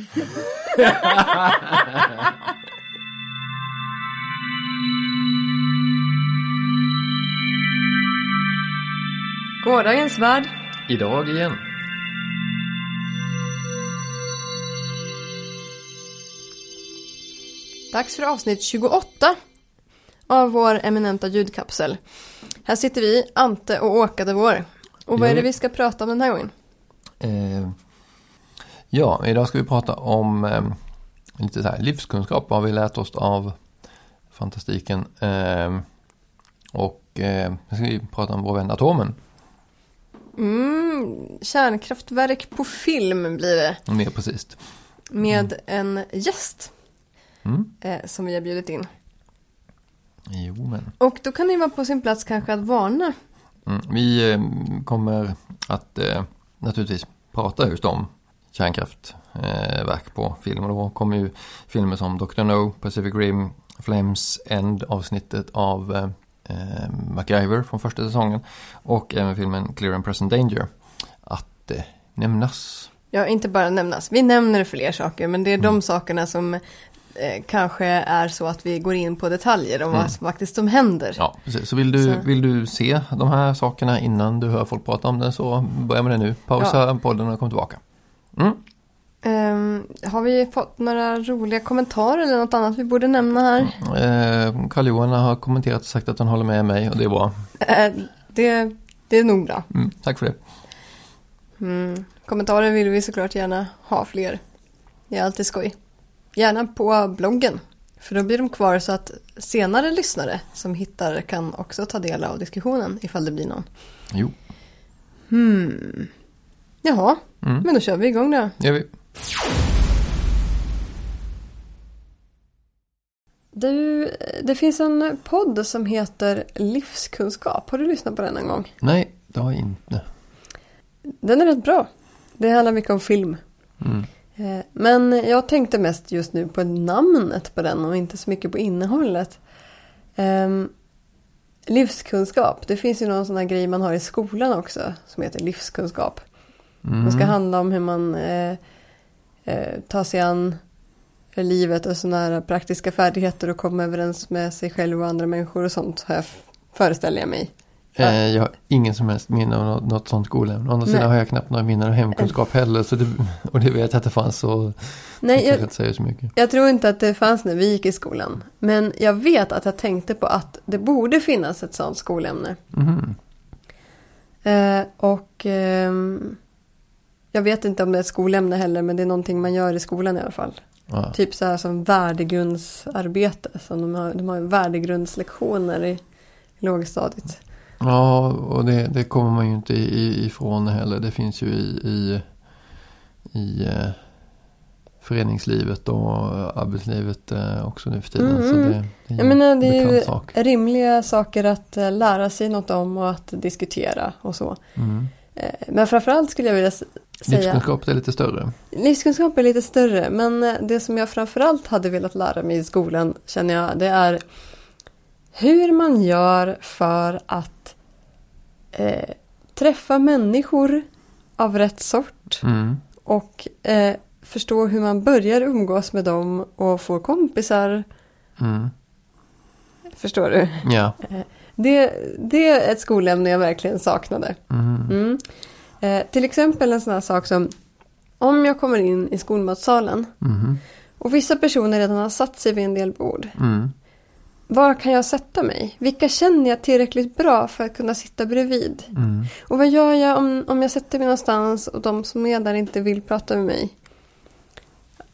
Gårdagens värld. Idag igen. Dags för avsnitt 28 av vår eminenta ljudkapsel. Här sitter vi, Ante och Åka de vår. Och vad är det vi ska prata om den här gången? Eh, ja, idag ska vi prata om eh, lite så här livskunskap. Vad vi lärt oss av fantastiken. Eh, och eh, ska vi prata om vår vän atomen. Mm, kärnkraftverk på film blir det. Mer precis. Med en gäst. Mm. Eh, som vi har bjudit in. Jo, men. Och då kan det vara på sin plats kanske att varna. Mm. Vi eh, kommer att eh, naturligtvis prata just om kärnkraftverk eh, på film. Och då kommer ju filmer som Dr. No, Pacific Rim, Flames End avsnittet av eh, eh, MacGyver från första säsongen. Och även filmen Clear and Present Danger att eh, nämnas. Ja, inte bara nämnas. Vi nämner fler saker, men det är de Mm. sakerna som eh, kanske är så att vi går in på detaljer om Mm. vad som faktiskt som händer. Ja, precis. Så vill du, Så. vill du se de här sakerna innan du hör folk prata om det så börja med det nu. Pausa podden och kom tillbaka. Mm. Ehm, har vi fått några roliga kommentarer eller något annat vi borde nämna här? Eh, Karl-Johan har kommenterat och sagt att han håller med mig och det är bra. Eh, det, det är nog bra. Mm, tack för det. Mm. Kommentarer vill vi såklart gärna ha fler. Det är alltid skoj. Gärna på bloggen. För då blir de kvar så att senare lyssnare som hittar kan också ta del av diskussionen ifall det blir någon. Jo, Hmm. Jaha, mm. men då kör vi igång då. gör vi. Du, det finns en podd som heter Livskunskap. Har du lyssnat på den någon gång? Nej, det har jag inte. Den är rätt bra. Det handlar mycket om film. Mm. Eh, Men jag tänkte mest just nu på namnet på den och inte så mycket på innehållet. Ehm, livskunskap. Det finns ju någon sån här grej man har i skolan också som heter livskunskap. Mm. Det ska handla om hur man eh, eh, tar sig an livet och sådana här praktiska färdigheter och komma överens med sig själv och andra människor och sånt har jag föreställer jag mig. Eh, jag har ingen som helst minne av något, något sånt skolämne. Å andra sidan har jag knappt några minnen av hemkunskap heller. Så det, och det vet jag att det fanns så Nej, jag inte säga så mycket. Jag tror inte att det fanns när vi gick i skolan. Men jag vet att jag tänkte på att det borde finnas ett sånt skolämne. Mhm. Eh, och ehm, jag vet inte om det är ett skolämne heller, men det är någonting man gör i skolan i alla fall. Ja. Typ så här som värdegrundsarbete. Som de, har, de har värdegrundslektioner i lågstadiet. Ja, och det, det kommer man ju inte ifrån heller. Det finns ju i, i, i eh, föreningslivet och arbetslivet eh, också nu för tiden. Mm, Så mm. det, det är Jag menar, en det är ju sak. rimliga saker att eh, lära sig något om och att diskutera och så. Mm. Men framförallt skulle jag vilja säga... Livskunskap är lite större. Livskunskap är lite större, men eh, det som jag framförallt hade velat lära mig i skolan känner jag, det är hur man gör för att eh, träffa människor av rätt sort Mm. och eh, förstå hur man börjar umgås med dem och får kompisar. Mm. Förstår du? Ja. Det, det är ett skolämne jag verkligen saknade. Mm. Eh, till exempel en sån här sak som om jag kommer in i skolmatsalen Mm. Och vissa personer redan har satt sig vid en del bord. Mm. Var kan jag sätta mig? Vilka känner jag tillräckligt bra för att kunna sitta bredvid? Mm. Och vad gör jag om, om jag sätter mig någonstans och de som är där inte vill prata med mig?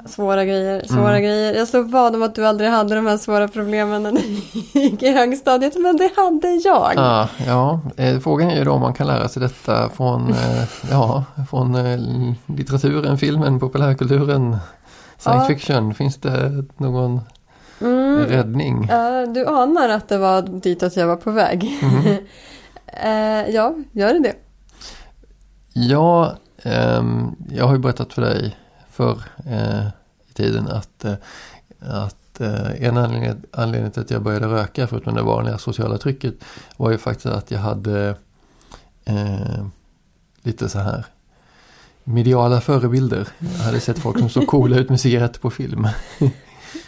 Svåra grejer, svåra Mm. grejer. Jag slår vad om att du aldrig hade de här svåra problemen när du gick i högstadiet, men det hade jag. Ah, ja, eh, frågan är ju då om man kan lära sig detta från, eh, ja, från eh, litteraturen, filmen, populärkulturen, science Ja. fiction. Finns det någon Mm. räddning? Ja, du anar att det var ditåt jag var på väg. Mhm. Eh, ja, gör det det? Ja, ehm, jag har ju berättat för dig för eh, tiden att, eh, att eh, en anledning, anledning till att jag började röka förutom det vanliga sociala trycket var ju faktiskt att jag hade eh, lite så här mediala förebilder. Jag hade sett folk som såg coola ut med cigaretter på film.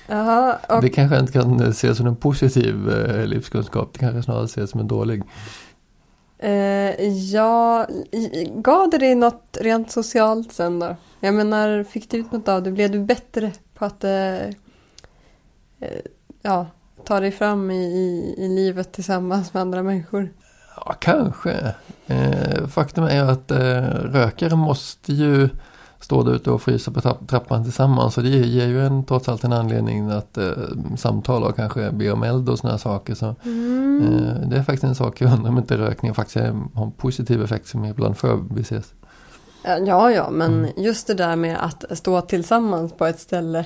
Jaha, och, Det kanske inte kan ses som en positiv eh, livskunskap. Det kanske snarare ses som en dålig eh, ja, gav det dig något rent socialt sen då? Jag menar, fick du ut något av det? Blev du bättre på att eh, eh, ja, ta dig fram i, i, i livet tillsammans med andra människor? Ja, kanske. Eh, faktum är att eh, rökare måste ju stå där ute och frysa på trapp- trappan tillsammans. Så det ger ju en trots allt en anledning att eh, samtala och kanske be om eld och sådana saker. Så, eh, det är faktiskt en sak jag undrar om inte rökning faktiskt har en positiv effekt som ibland förbises. Ja, ja, men Mm. just det där med att stå tillsammans på ett ställe,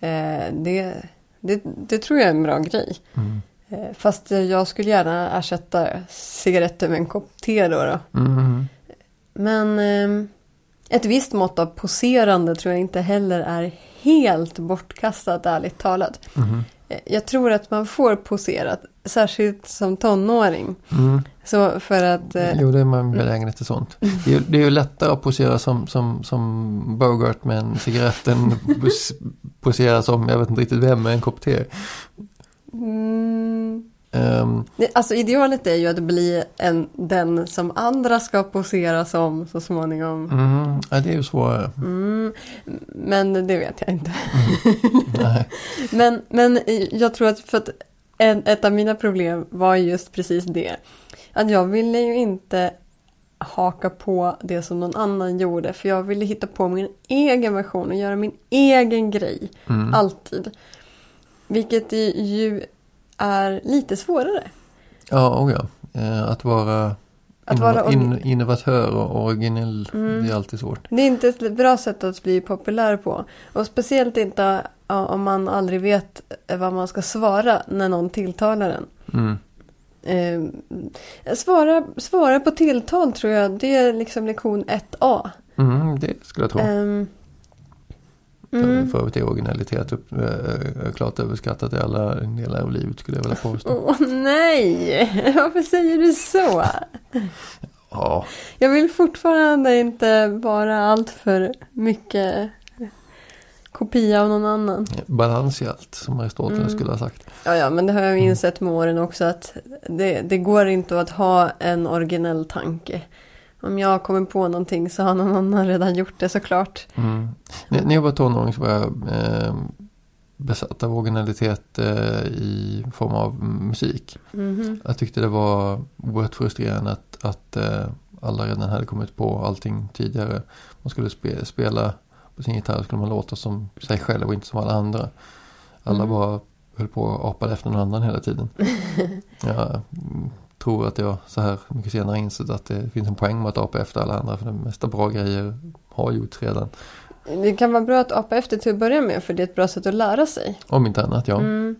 eh, det, det, det tror jag är en bra grej. Mm. Eh, fast jag skulle gärna ersätta cigaretter med en kopp te då. då. Mm. Men eh, ett visst mått av poserande tror jag inte heller är helt bortkastat, ärligt talat. Mm. Jag tror att man får posera, särskilt som tonåring. Mm. Så för att... Eh, Jo, det är man benägen till sånt. Det är, ju- det är ju lättare att posera som, som, som Bogart med en cigarett än pos- posera som, jag vet inte riktigt vem, med en kopp te. mm, Ehm, alltså idealet är ju att bli en, den som andra ska posera som så småningom. mm, ja, det är ju svårare. Mm, men det vet jag inte. Nej. Men, men jag tror att, för att en, ett av mina problem var just precis det. Att jag ville ju inte haka på det som någon annan gjorde. För jag ville hitta på min egen version och göra min egen grej. Mm. Alltid. Vilket ju är lite svårare. Ja, oh ja. Eh, Att vara, Att vara in, innovatör och originell, Mm. det är alltid svårt. Det är inte ett bra sätt att bli populär på. Och speciellt inte om man aldrig vet vad man ska svara när någon tilltalar en. Mm. Eh, svara, svara på tilltal tror jag, det är liksom lektion 1A. Mm, det skulle jag tro. Ehm, För, mm. för övrigt är originalitet upp, äh, klart överskattat i alla delar av livet skulle jag vilja påstå. Åh nej, varför säger du så? Ja, Jag vill fortfarande inte vara allt för mycket kopia av någon annan. balans i allt som Aristoteles Mm. skulle ha sagt. Ja, ja, men det har jag insett med åren också att det, det går inte att ha en originell tanke. Om jag kommer på någonting så har någon annan redan gjort det såklart. Mm. När, jag var tonåring så var jag eh, besatt av originalitet eh, i form av musik. Mhm. Jag tyckte det var oerhört frustrerande att, att eh, alla redan hade kommit på allting tidigare. Man skulle spe, spela på sin gitarr skulle man låta som sig själv och inte som alla andra. Alla Mm. bara höll på och apade efter någon annan hela tiden. jag mm, tror att jag så här mycket senare insett att det finns en poäng med att apa efter alla andra. För de mesta bra grejer har gjorts redan. Det kan vara bra att apa efter till att börja med för det är ett bra sätt att lära sig. Om inte annat, ja. Mm.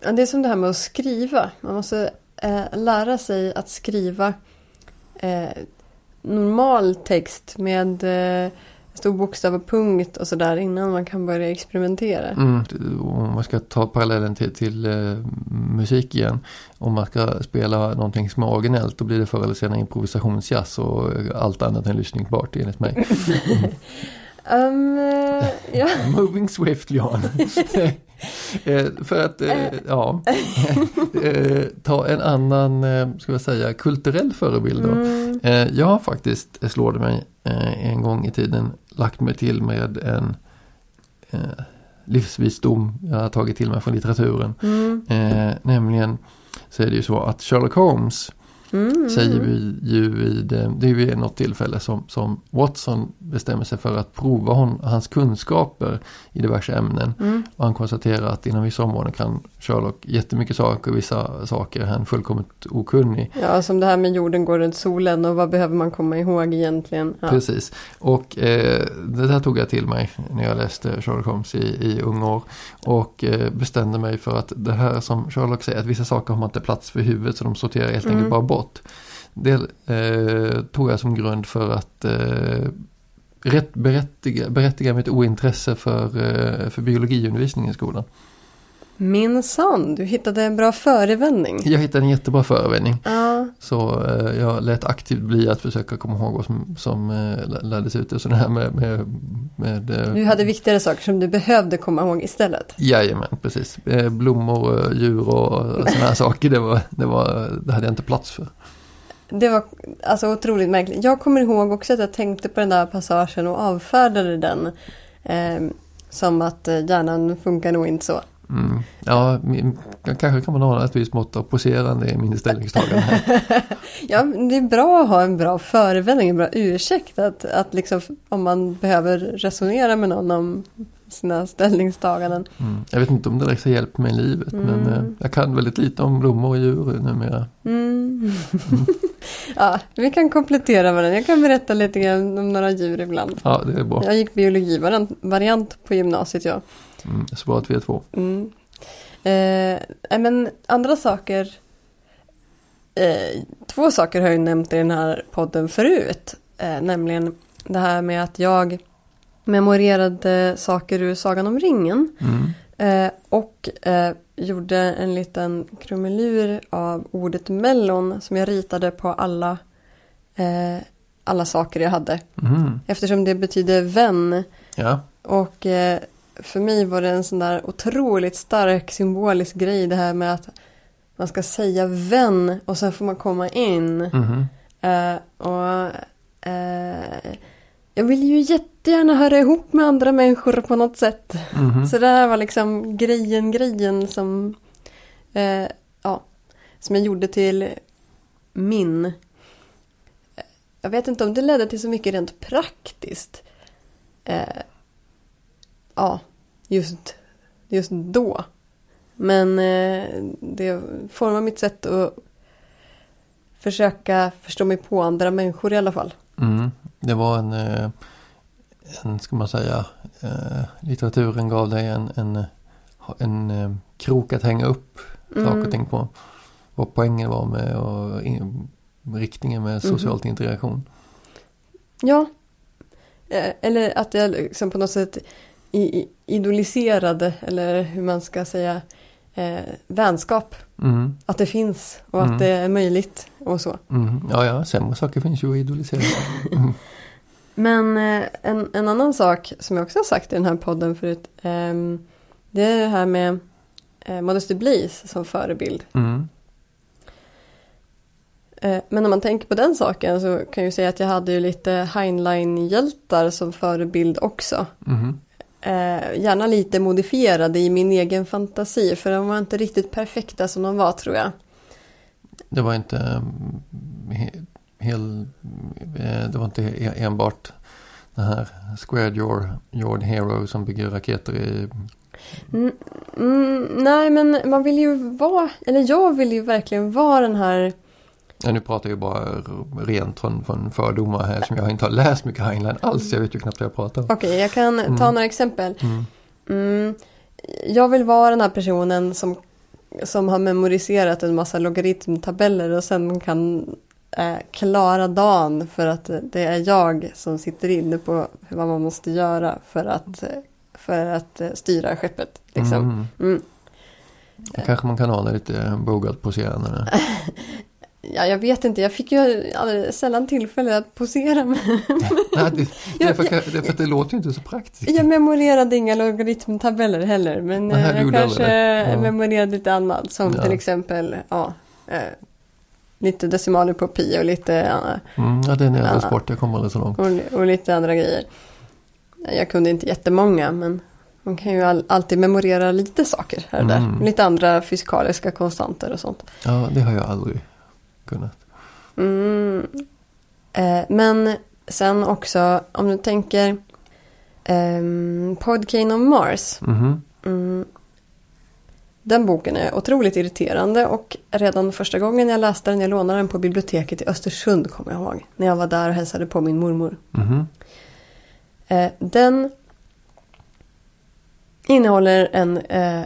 Ja, Det är som det här med att skriva. Man måste eh, lära sig att skriva eh, normal text med eh, stor bokstav och punkt och sådär innan man kan börja experimentera. Mm, om man ska ta parallellen till, till eh, musik igen. Om man ska spela någonting som är originellt då blir det förr eller senare improvisationsjazz och allt annat än lyssningsbart enligt mig. Um, eh, ja. Moving swift Jan. Eh, För att eh, ja, ta en annan, ska jag säga, kulturell förebild då. Mm. Jag har faktiskt, slår det mig, en gång i tiden lagt mig till med en livsvisdom jag har tagit till mig från litteraturen. Mm. Nämligen så är det ju så att Sherlock Holmes Mm. säger vi ju vid, det är ju något tillfälle som, som Watson bestämmer sig för att prova hon, hans kunskaper i diverse ämnen. Mm. Och han konstaterar att inom vissa områden kan Sherlock jättemycket saker och vissa saker är han fullkomligt okunnig. Ja, som det här med jorden går runt solen och vad behöver man komma ihåg egentligen? Ja. Precis. Och eh, det där tog jag till mig när jag läste Sherlock Holmes i, i unga år. Och eh, bestämde mig för att det här som Sherlock säger, att vissa saker har man inte plats för i huvudet så de sorterar helt enkelt Mm. bara bort. Det eh, tog jag som grund för att eh, rätt berättiga, berättiga mitt ointresse för, eh, för biologiundervisning i skolan. Minsann, du hittade en bra förevändning. Jag hittade en jättebra förevändning. Ja, Så eh, jag lät aktivt bli att försöka komma ihåg vad som, som eh, lärdes ut. Och här med, med, med eh, Du hade viktigare saker som du behövde komma ihåg istället. Jajamän, precis. Eh, blommor, djur och sådana här saker. Det, var, det, var, det hade jag inte plats för. Det var alltså otroligt märkligt. Jag kommer ihåg också att jag tänkte på den där passagen och avfärdade den. Eh, som att eh, hjärnan funkar nog inte så. Mm. Ja, min, kanske kan man ha ett visst mått av poserande i min ställningstagande. Ja, det är bra att ha en bra förevändning, en bra ursäkt. Att, att liksom, om man behöver resonera med någon om sina ställningstaganden. Mm. Jag vet inte om det direkt har hjälpt mig i livet men eh, jag kan väldigt lite om blommor och djur numera. Mm. ja, vi kan komplettera varandra. Jag kan berätta lite grann om några djur ibland. Ja, det är bra. Jag gick biologivariant på gymnasiet, ja. Mm. Vi är två. Mm. Eh, men andra saker. Eh, två saker har jag nämnt i den här podden förut. Eh, nämligen det här med att jag memorerade saker ur Sagan om ringen. Mm. Eh, och eh, gjorde en liten krumelur av ordet mellon som jag ritade på alla, eh, alla saker jag hade. Mm. Eftersom det betyder vän. Ja. Och eh, för mig var det en sån där otroligt stark symbolisk grej det här med att man ska säga vän och sen får man komma in. Mhm. Eh, och eh, jag vill ju jättegärna höra ihop med andra människor på något sätt. Mhm. Så det här var liksom grejen, grejen som, eh, ja, som jag gjorde till min. Jag vet inte om det ledde till så mycket rent praktiskt. Ja, just, just då. Men eh, det formar mitt sätt att försöka förstå mig på andra människor i alla fall. Mm. Det var en, eh, en ska man säga, eh, litteraturen gav dig en, en, en krok att hänga upp saker Mm. och ting på. Vad poängen var med och in, riktningen med Mhm. socialt integration. Ja. Eller att jag liksom på något sätt idoliserade, eller hur man ska säga, eh, vänskap. Mm. Att det finns och Mm. att det är möjligt och så. Mm. Ja, ja, sämre saker finns ju att idolisera. Mm. Men eh, en, en annan sak som jag också har sagt i den här podden förut. ehm, det är det här med eh, Modesty Blaise som förebild. Mm. Eh, men om man tänker på den saken så kan jag ju säga att jag hade ju lite Heinlein-hjältar som förebild också. Mhm. Eh, gärna lite modifierade i min egen fantasi för de var inte riktigt perfekta som de var tror jag. Det var inte mm, he- hel, eh, det var inte enbart den här squared your, your hero som bygger raketer i mm, nej men man vill ju vara, eller jag vill ju verkligen vara den här Ja, nu pratar jag bara rent från, från fördomar här som jag inte har läst mycket Heinlein alls. Jag vet ju knappt vad jag pratar om. Okej, jag kan ta Mm. några exempel. Mm. Mm, jag vill vara den här personen som, som har memoriserat en massa logaritmtabeller och sen kan eh, klara dagen för att det är jag som sitter inne på vad man måste göra för att, för att eh, styra skeppet. Liksom. Mm. Mm. Kanske man kan ana lite Bogart-poserande. Ja, jag vet inte, jag fick ju alldeles sällan tillfälle att posera. Men Nej, det, det, är för, Jag- det är för att det låter ju inte så praktiskt. jag memorerade inga logaritmtabeller heller. Men Nej, eh, jag kanske. Ja. memorerade lite annat. Som Ja. till exempel ja, eh, lite decimaler på pi och lite, eh, Mm, ja, det är Ja. ädelsport. Jag kommer aldrig så långt. och, och lite andra grejer. Jag kunde inte jättemånga men man kan ju all, alltid memorera lite saker här och där. Mm. Lite andra fysikaliska konstanter och sånt. Ja, det har jag aldrig kunnat. Mm. Eh, men sen också om du tänker ehm, Podcane of Mars. Mhm. Mm. Den boken är otroligt irriterande och redan första gången jag läste den, jag lånade den på biblioteket i Östersund kommer jag ihåg. När jag var där och hälsade på min mormor. Mhm. Eh, den innehåller en, eh,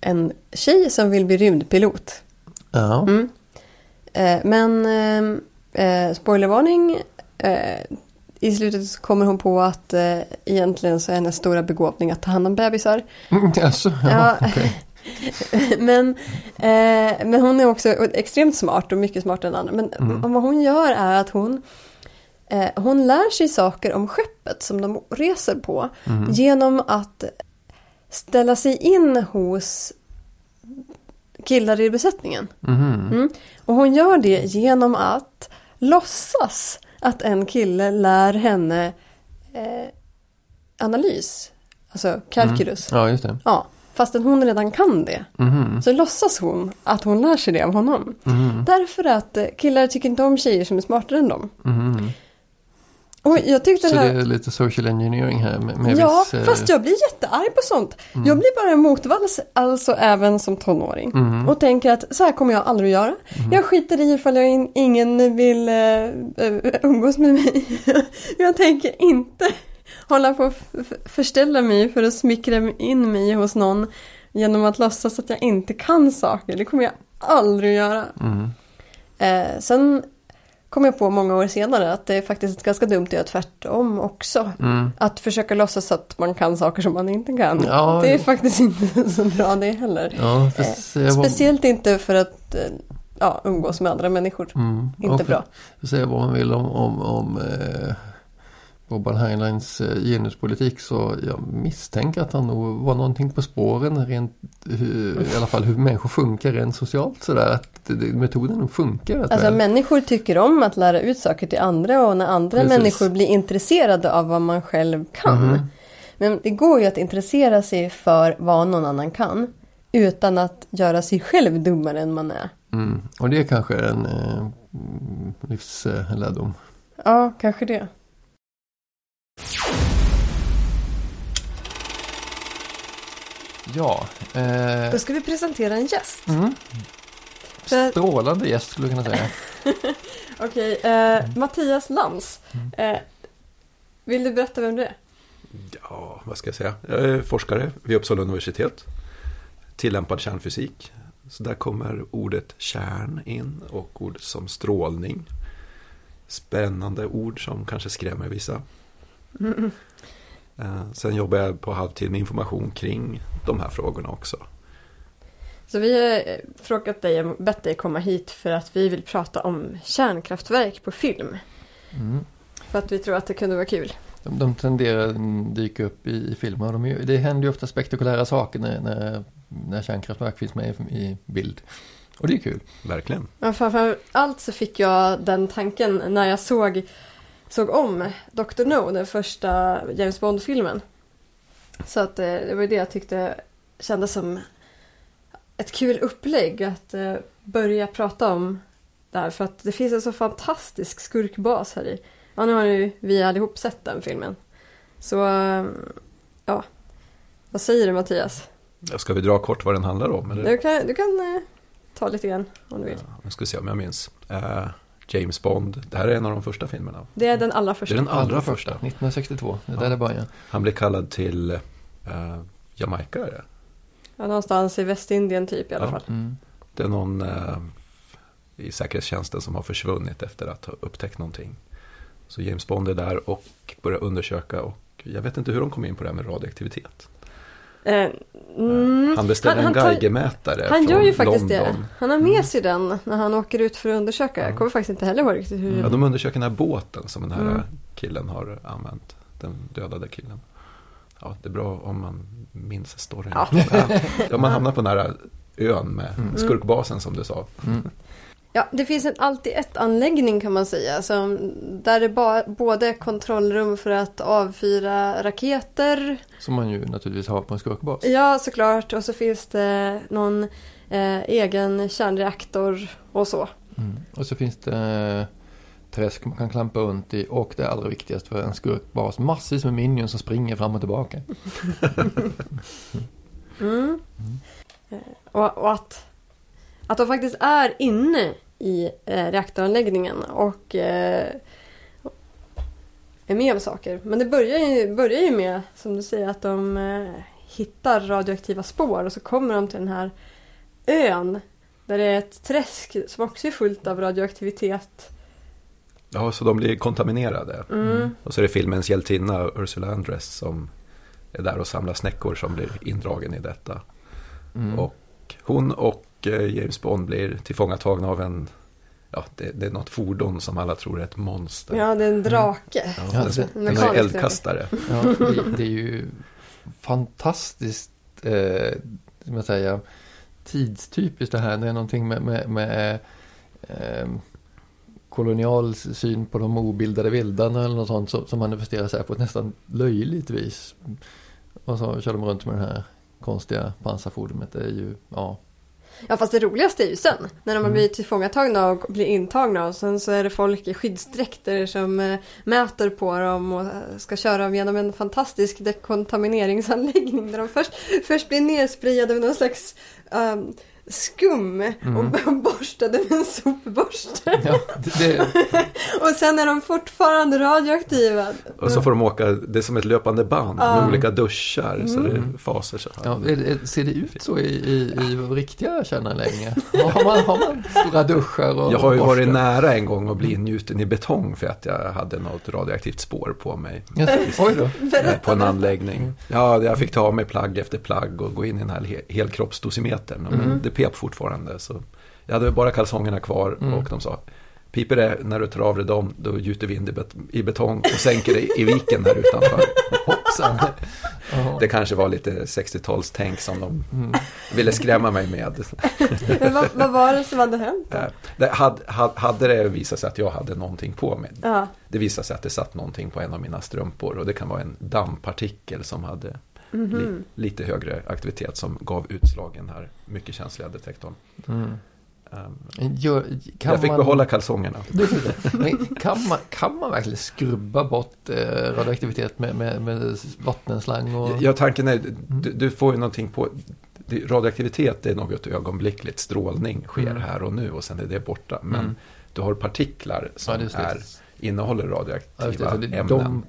en tjej som vill bli rymdpilot. Ja. Mm. Eh, men eh, eh, spoilervarning. I slutet så kommer hon på att eh, egentligen så är hennes stora begåvning att ta hand om bebisar. Mm, alltså, ja, Ja. men, eh, men hon är också extremt smart och mycket smartare än andra. Men Mm. vad hon gör är att hon, eh, hon lär sig saker om skeppet som de reser på. Mm. Genom att ställa sig in hos killar i besättningen. Mhm. Mm. Och hon gör det genom att låtsas att en kille lär henne eh, analys. Alltså calculus. Ja, just det. Ja, fastän hon redan kan det. Mhm. Så låtsas hon att hon lär sig det av honom. Mhm. Därför att eh, killar tycker inte om tjejer som är smartare än dem. Och jag tyckte Så det det här... är lite social engineering här med, med Ja, viss... eh, fast jag blir jättearg på sånt. Jag blir bara motvalls, alltså även som tonåring. Mhm. Och tänker att så här kommer jag aldrig att göra. Jag skiter i ifall jag in, ingen vill eh, umgås med mig. jag tänker inte hålla på f- förställa mig för att smickra in mig hos någon genom att låtsas att jag inte kan saker. Det kommer jag aldrig att göra. Mhm. Eh, sen kom jag på många år senare att det är faktiskt ganska dumt att göra tvärtom också. Mm. Att försöka låtsas att man kan saker som man inte kan. Ja, det är jo. faktiskt inte så bra det heller. Ja, Eh. Speciellt inte för att eh, ja, umgås med andra människor. Mm. Inte för- bra. Säga vad man vill om, om, om eh, Boban Heinleins eh, genuspolitik så jag misstänker att han nog var någonting på spåren rent, hur, i alla fall hur människor funkar rent socialt sådär. Att metoden funkar Alltså väl. människor tycker om att lära ut saker till andra och när andra Precis. människor blir intresserade av vad man själv kan. Mhm. Men det går ju att intressera sig för vad någon annan kan utan att göra sig själv dummare än man är. Mm. Och det är kanske en eh, mm, livslärdom. Ja, kanske det. Ja. Eh, Då ska vi presentera en gäst. mm. Strålande gäst skulle jag kunna säga. Okej, eh, Mattias Lantz. Eh, vill du berätta vem du är? Ja, vad ska jag säga? Jag är forskare vid Uppsala universitet. Tillämpad kärnfysik. Så där kommer ordet kärn in och ord som strålning. Spännande ord som kanske skrämmer vissa. Eh, Sen jobbar jag på halvtid med information kring de här frågorna också. Så vi har eh, frågat dig, bett dig komma hit för att vi vill prata om kärnkraftverk på film. Mm. För att vi tror att det kunde vara kul. De, de tenderar att dyka upp i, i filmer. De, är det händer ju ofta spektakulära saker när, när, när kärnkraftverk finns med i, i bild. Och det är kul. Verkligen. Men framför allt så fick jag den tanken när jag såg, såg om Dr. No, den första James Bond-filmen. Så att eh, det var det jag tyckte kändes som ett kul upplägg att eh, börja prata om där. För att det finns en så fantastisk skurkbas här i. Ja, nu har ju vi allihop sett den filmen. Så, eh, ja. Vad säger du Mattias? Ska vi dra kort vad den handlar om? Eller? Du kan, du kan ta lite grann om du vill. Ja, Nu ska vi se om jag minns. Eh, James Bond, det här är en av de första filmerna. Det är den allra Det första. är den allra första. första, 1962. Det är där Ja. det börjar. Han blev kallad till eh, Jamaica är det. Ja, någonstans i Västindien typ i alla Ja. fall. Mm. Det är någon eh, i säkerhetstjänsten som har försvunnit efter att ha upptäckt någonting. Så James Bond är där och börjar undersöka och jag vet inte hur de kom in på det här med radioaktivitet. Eh, mm, Han beställer Han- en tar- Geigermätare han från gör ju faktiskt London. det. Han har med sig den när han åker ut för att undersöka. Jag kommer faktiskt inte heller ihåg riktigt hur. Ja, de undersöker den här båten som den här Mm. killen har använt. Den dödade killen. Ja, det är bra om man minns storyn. Ja. Ja, man hamnar på den här ön med Mm. skurkbasen som du sa. Mm. Ja, det finns en alltid ett anläggning kan man säga. Som, där det ba, både är kontrollrum för att avfyra raketer. Som man ju naturligtvis har på en skurkbas. Ja, såklart. Och så finns det någon eh, egen kärnreaktor och så. Mm. Och så finns det eh, träsk man kan klampa runt i och det allra viktigaste för en skurkbas. Massvis med minions som springer fram och tillbaka. Mm. Eh, Och, och att, att de faktiskt är inne i eh, reaktoranläggningen och eh, är med om saker. Men det börjar ju, börjar ju med, som du säger, att de eh, hittar radioaktiva spår och så kommer de till den här ön där det är ett träsk som också är fullt av radioaktivitet. Ja, så de blir kontaminerade. Mm. Och så är det filmens hjältinna Ursula Andress som är där och samlar snäckor som blir indragen i detta. Mm. Och Och hon och eh, James Bond blir tillfångatagna av en, ja det, det är något fordon som alla tror är ett monster. Ja, det är en drake. Ja, Ja, den, det- den mekanisk är eldkastare. Ja, det, det är ju fantastiskt, eh, man säga, tidstypiskt det här. Det är någonting med, med, med eh, kolonial syn på de obildade vildarna eller något sånt som, som manifesterar sig på ett nästan löjligt vis. Och så kör de runt med det här konstiga pansarfordonet. Det är ju, ja. Ja fast det roligaste är ju sen. När de har Mm. blivit tillfångatagna och blir intagna och sen så är det folk i skyddsdräkter som eh, mäter på dem och eh, ska köra dem genom en fantastisk dekontamineringsanläggning där de först, först blir nersprayade med någon slags ehm, skum Mm. och, borstade med en sopborste. ja det, det, Och sen är de fortfarande radioaktiva. Och så får de åka, det är som ett löpande band Ja. med olika duschar. Så Mm. det faser så här. ja, är, det- ser det ut så i, i, i riktiga kärnanläggningar? Har man, har man stora duschar och Jag har ju och varit borstar? nära en gång att bli ingjuten i betong för att jag hade något radioaktivt spår på mig. Ja, oj då. På en anläggning. Ja, jag fick ta av mig plagg efter plagg och gå in i den här he- helkroppsdosimetern. Men Mm. det pep fortfarande. Så jag hade bara kalsongerna kvar Mm. och de sa Piper det när du tar av dig dem, då gjuter vi in det i betong och sänker det i viken här utanför. Hoppsan. Det kanske var lite 60-talstänk som de Mm. ville skrämma mig med. Men vad, vad var det som hade hänt? då? Eh, Det hade, hade- hade det visat sig att jag hade någonting på mig. Ja. Det visade sig att det satt någonting på en av mina strumpor och det kan vara en dammpartikel som hade Mhm. li, lite högre aktivitet som gav utslag i den här mycket känsliga detektorn. Mm. Um, Gör, kan jag fick man, behålla kalsongerna. Kan, man, kan man verkligen skrubba bort eh, radioaktivitet med, med, med vattenslang? Och... Ja, tanken är, du, du får ju någonting på, det- radioaktivitet är något ögonblickligt, strålning sker Mm. här och nu och sen är det borta. Men Mm. du har partiklar som Ja, är innehåller Ja, radioaktiva Så det, ämnen. de,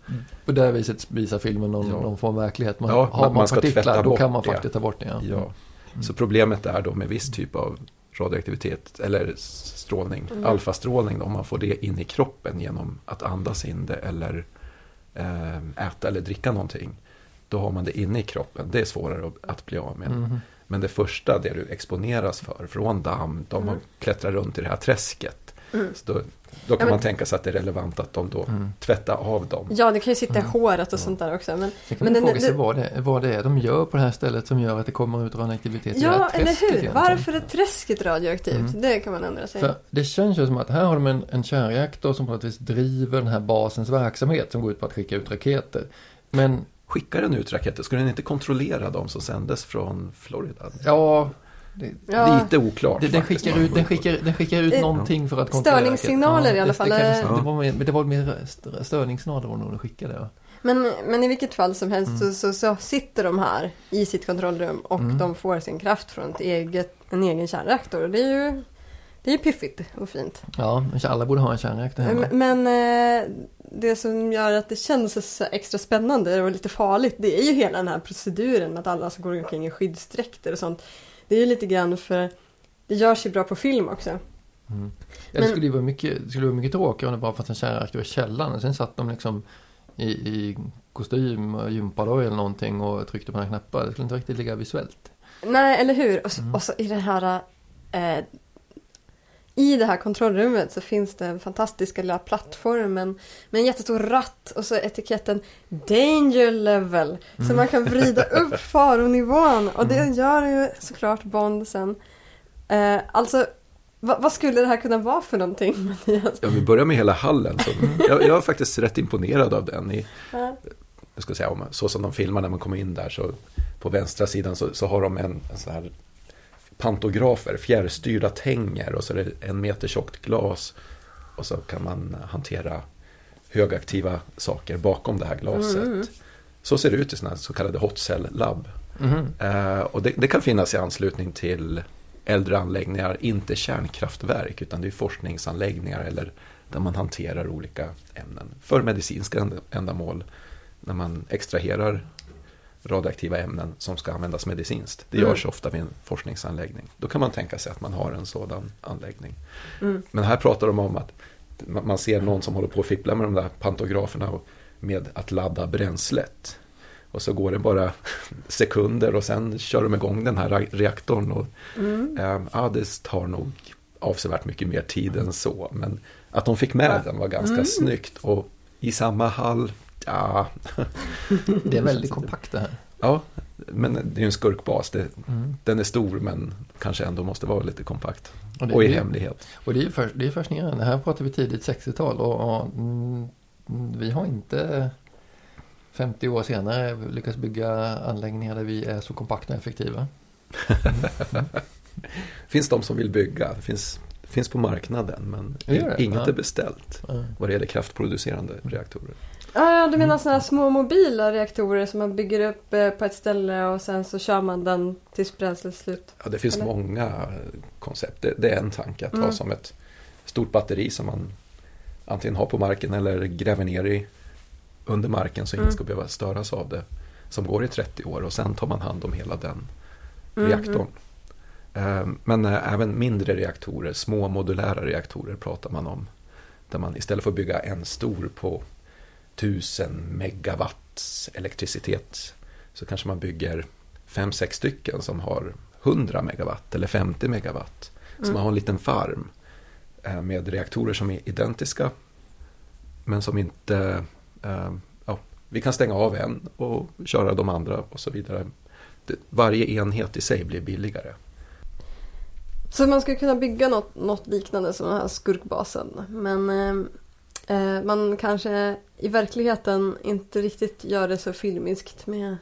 på det viset visar filmen någon, Ja. någon form av verklighet. Man, Ja, har man- man, partiklar då kan man faktiskt ta bort det. Ja. Ja. Så problemet är då med viss typ av radioaktivitet eller strålning, Mm. alfastrålning, då, om man får det in i kroppen genom att andas in det eller eh, äta eller dricka någonting. Då har man det inne i kroppen, det är svårare att, att bli av med. Mhm. Men det första, det du exponeras för från damm, de Mm. klättrat runt i det här träsket. Mm. Så då, då kan men- man tänka sig att det är relevant att de då Mm. tvättar av dem. Ja, det kan ju sitta i Mm. håret och Ja. sånt där också. Men, Sen kan Men man fråga sig vad det, vad det är de gör på det här stället som gör att det kommer ut radioaktivitet i det ja, här eller hur? egentligen. Varför är träsket radioaktivt? Mm. Det kan man undra sig. För det känns ju som att här har de en, en kärnreaktor som på något vis driver den här basens verksamhet som går ut på att skicka ut raketer. Men Skickar den ut raketer, skulle den inte kontrollera dem som sändes från Florida? ja, Ja. Lite oklart den, faktiskt. skickar ut, den, skickar, den skickar ut Eh, någonting för att kontrollera störningssignaler raketer. i alla fall, Det, det, var mer, men det var mer st- störningssignaler var nog de skickade. Ja. Men, men i vilket fall som helst Mm. så, så, så sitter de här i sitt kontrollrum och Mm. de får sin kraft från ett eget, en egen kärnreaktor. Det är ju det är piffigt och fint. ja, men alla borde ha en kärnreaktor hemma. Men eh, det som gör att det känns så extra spännande och lite farligt det är ju hela den här proceduren att alla som går omkring i skyddsdräkter och sånt. Det är ju lite grann för det görs ju bra på film också. Mm. Ja, det Men- skulle ju vara mycket, det skulle vara mycket tråkigare om det bara fanns en kärnreaktor i källaren. Och sen satt de liksom i, i kostym och gympadoj eller någonting och tryckte på några knappar. Det skulle inte riktigt ligga visuellt. Nej, eller hur? Och så, Mm. och så i det här... Eh, I det här kontrollrummet så finns det en fantastiska lilla plattformen med en jättestor ratt och så etiketten Danger Level. Så Mm. man kan vrida upp faronivån och det Mm. gör ju såklart Bond sen. Eh, alltså, vad, vad skulle det här kunna vara för någonting Mattias? Ja, vi börjar med hela hallen. Så jag, jag är faktiskt rätt imponerad av den. I, Ja. jag ska säga, om, så som de filmar när man kommer in där så på vänstra sidan så, så har de en, en sån här pantografer, fjärrstyrda tänger och så är det en meter tjockt glas och så kan man hantera högaktiva saker bakom det här glaset. Mm. Så ser det ut i sådana så kallade hot cell labb. Mhm. Eh, och det, det kan finnas i anslutning till äldre anläggningar, inte kärnkraftverk utan det är forskningsanläggningar eller där man hanterar olika ämnen för medicinska änd- ändamål. När man extraherar radioaktiva ämnen som ska användas medicinskt. Det Mm. görs ofta vid en forskningsanläggning. Då kan man tänka sig att man har en sådan anläggning. Mm. Men här pratar de om att man ser någon som håller på att fippla med de där pantograferna och med att ladda bränslet. Och så går det bara sekunder och sen kör de igång den här re- reaktorn. Och, Mm. eh, ja, det tar nog avsevärt mycket mer tid än så. Men att de fick med den var ganska Mm. snyggt. Och i samma hall, ja, Det är väldigt kompakt det här. ja, men det är ju en skurkbas. Det, Mm. den är stor men kanske ändå måste vara lite kompakt. Och, det, Och i det- hemlighet. Och det är ju för, det är fascinerande. Här pratar vi tidigt 60-tal och, och mm, vi har inte 50 år senare lyckats bygga anläggningar där vi är så kompakta och effektiva. finns de som vill bygga. Det finns, finns på marknaden men inget Ja. är beställt. Ja. Vad det gäller kraftproducerande reaktorer. Ja, du menar sådana här små mobila reaktorer som man bygger upp eh, på ett ställe och sen så kör man den tills bränslet är slut. Ja, det finns Eller? många koncept. Det, det är en tanke att ha Mm. som ett stort batteri som man antingen har på marken eller gräver ner i under marken så ingen Mm. ska behöva störas av det. Som går i 30 år och sen tar man hand om hela den Mhm. reaktorn. Eh, Men eh, även mindre reaktorer, små modulära reaktorer pratar man om. Där man istället för att bygga en stor på 1000 megawatts elektricitet så kanske man bygger fem sex stycken som har 100 megawatt eller 50 megawatt. Så Mm. man har en liten farm eh, med reaktorer som är identiska men som inte... eh, Ja, vi kan stänga av en och köra de andra och så vidare. Varje enhet i sig blir billigare. Så man skulle kunna bygga något, något liknande som den här skurkbasen. Men eh, man kanske i verkligheten inte riktigt gör det så filmiskt med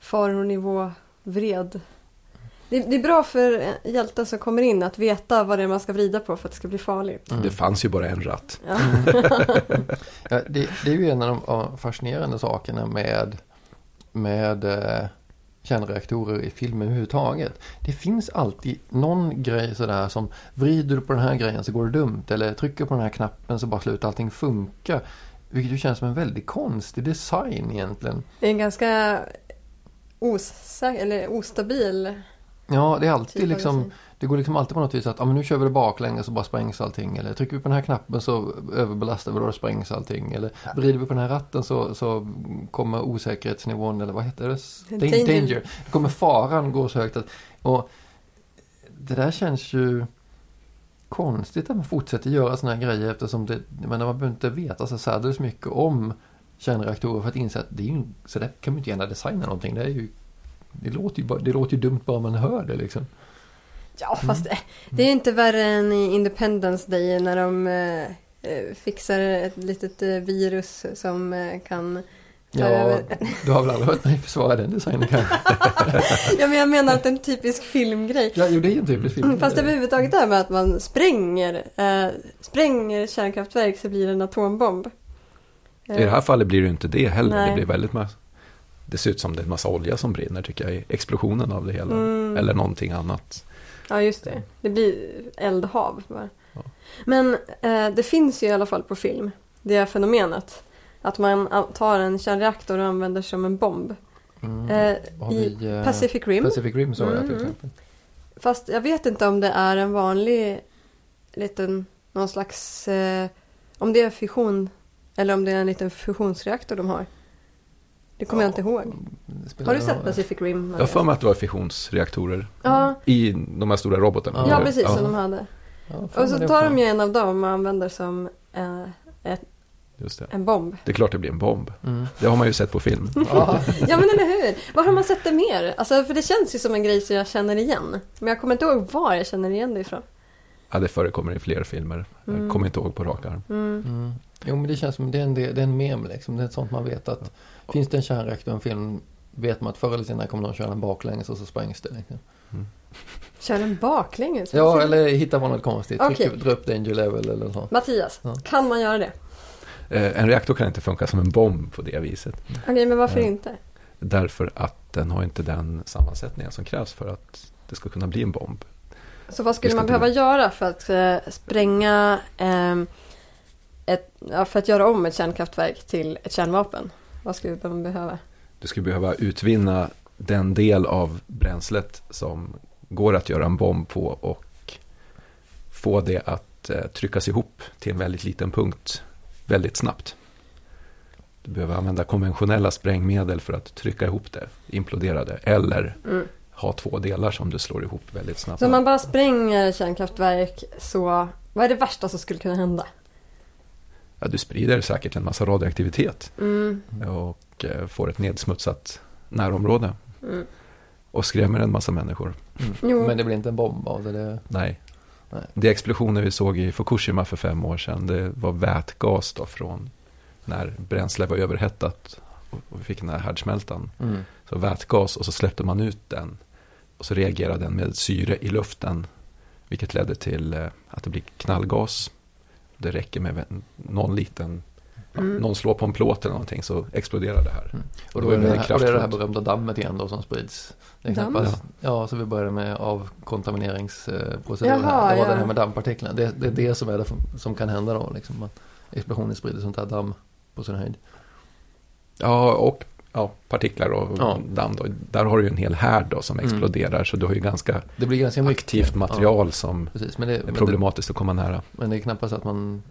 faronivå vred. Det, det är bra för hjälten som kommer in att veta vad det är man ska vrida på för att det ska bli farligt. Mm. Det fanns ju bara en ratt. Ja. Ja, det, det är ju en av de fascinerande sakerna med, med eh, kärnreaktorer i film överhuvudtaget. Det finns alltid någon grej sådär som vrider du på den här grejen så går det dumt eller trycker på den här knappen så bara slutar allting funka. Vilket ju känns som en väldigt konstig design egentligen. Det är en ganska osäker, eller ostabil Ja, det är typ alltid av liksom. Det går liksom alltid på något vis att ja, men nu kör vi det baklänges och bara sprängs allting. Eller trycker vi på den här knappen så överbelastar vi och då sprängs allting. Eller vrider vi på den här ratten så, så kommer osäkerhetsnivån, eller vad heter det? Danger. Danger. Danger. Då kommer faran gå så högt att... Och det där känns ju konstigt att man fortsätter göra sådana här grejer eftersom det, menar, man behöver inte veta så särdeles mycket om kärnreaktorer för att inse att det är ju, så där kan man inte gärna designa någonting. Det, är ju, det, låter ju det låter ju dumt bara man hör det liksom. Ja, fast det, det är inte värre än i Independence Day när de eh, eh, fixar ett litet eh, virus som eh, kan Ja, du har väl aldrig hört mig försvara den designen kanske? Ja, men jag menar att det är en typisk filmgrej. Ja, jo, det är en typisk film. Mm, Fast överhuvudtaget det här med att man spränger, eh, spränger kärnkraftverk så blir det en atombomb. I det här fallet blir det inte det heller. Nej. Det blir väldigt massa, Det ser ut som det är en massa olja som brinner tycker jag i explosionen av det hela. Mm. Eller någonting annat. Ja, just det. Det blir eldhav bara. Ja. Men eh, det finns ju i alla fall på film, det här fenomenet. Att man tar en kärnreaktor och använder som en bomb. Mm. Eh, I vi, eh, Pacific Rim. Pacific Rim så jag till Mm. exempel. Fast jag vet inte om det är en vanlig liten, någon slags, eh, om det är fission eller om det är en liten fusionsreaktor de har. Det kommer jag inte ihåg. Har du sett. Pacific Rim? Jag har för mig att det var fissionsreaktorer Ja, i de här stora robotarna. Ja, ja precis ja, som de hade. Ja, Och så tar de ju en av dem och använder som eh, ett, just det. en bomb. det är klart det blir en bomb. Mm. Det har man ju sett på film. Ja, Ja men eller hur! Var har man sett det mer? Alltså för det känns ju som en grej som jag känner igen. Men jag kommer inte ihåg var jag känner igen det ifrån. Ja, det förekommer i fler filmer. Jag Mm. kommer inte ihåg på rak arm. Mm. Mm. Jo men det känns som det är en, det är en mem liksom. Det är sånt man vet att finns det en kärnreaktor i en film vet man att förr eller senare kommer någon köra den baklänges och så sprängs det. Liksom. Kör den baklänges? Ja eller hittar man något konstigt. Trycker, dra upp danger level eller så. Mattias, Ja. kan man göra det? Eh, En reaktor kan inte funka som en bomb på det viset. Okej, men varför Ja. inte? Därför att den har inte den sammansättningen som krävs för att det ska kunna bli en bomb. Så vad skulle man behöva göra för att eh, spränga ehm, ett, ja, för att göra om ett kärnkraftverk till ett kärnvapen? Vad skulle man behöva? Du skulle behöva utvinna den del av bränslet som går att göra en bomb på och få det att eh, tryckas ihop till en väldigt liten punkt väldigt snabbt. Du behöver använda konventionella sprängmedel för att trycka ihop det, implodera det. Eller Mm. ha två delar som du slår ihop väldigt snabbt. Så om man bara spränger kärnkraftverk så vad är det värsta som skulle kunna hända? Ja, du sprider säkert en massa radioaktivitet Mm. och eh, får ett nedsmutsat närområde. Mm. Och skrämmer en massa människor. Jo. Men det blir inte en bomb av det. det Nej. Nej. De explosioner vi såg i Fukushima för fem år sedan, det var vätgas då från när bränsle var överhettat och och vi fick den här härdsmältan. mm. Så vätgas och så släppte man ut den. Och så reagerade den med syre i luften. Vilket ledde till eh, att det blir knallgas. Det räcker med någon liten, ja, Mm. någon slår på en plåt eller någonting så exploderar det här. Mm. Och Och, då är det det, här, och det är det här berömda dammet igen då som sprids. Damm? knappast, ja, så vi började med avkontamineringsproceduren. Jaha, här. Det var ja. det här med dammpartiklarna. Det, det är det som, är det som kan hända då. Liksom, att explosionen sprider sånt här damm på sin höjd. Ja, och ja, partiklar och Ja. damm då. Där har du ju en hel härd då som Mm. exploderar. Så du har ju ganska Det blir ganska mycket. aktivt material Ja, som precis, men det, är men, det, problematiskt att komma nära. men det är knappast att man,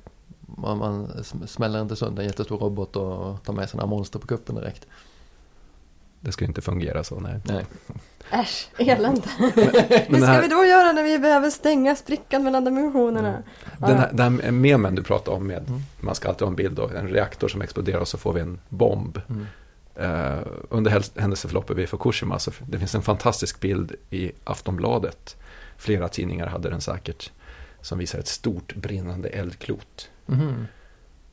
man, man sm- smäller inte sönder en jättestor robot och tar med sig några monster på kuppen direkt. Det ska ju inte fungera så, nej. Nej. Äsch, elände. Hur ska här, vi då göra när vi behöver stänga sprickan mellan dimensionerna? den här, den här memen du pratade om med, Mm. man ska alltid ha en bild då, en reaktor som exploderar och så får vi en bomb. Mm. Eh, under händelseförloppet vid Fukushima så det finns en fantastisk bild i Aftonbladet. Flera tidningar hade den säkert. Som visar ett stort brinnande eldklot. Mhm.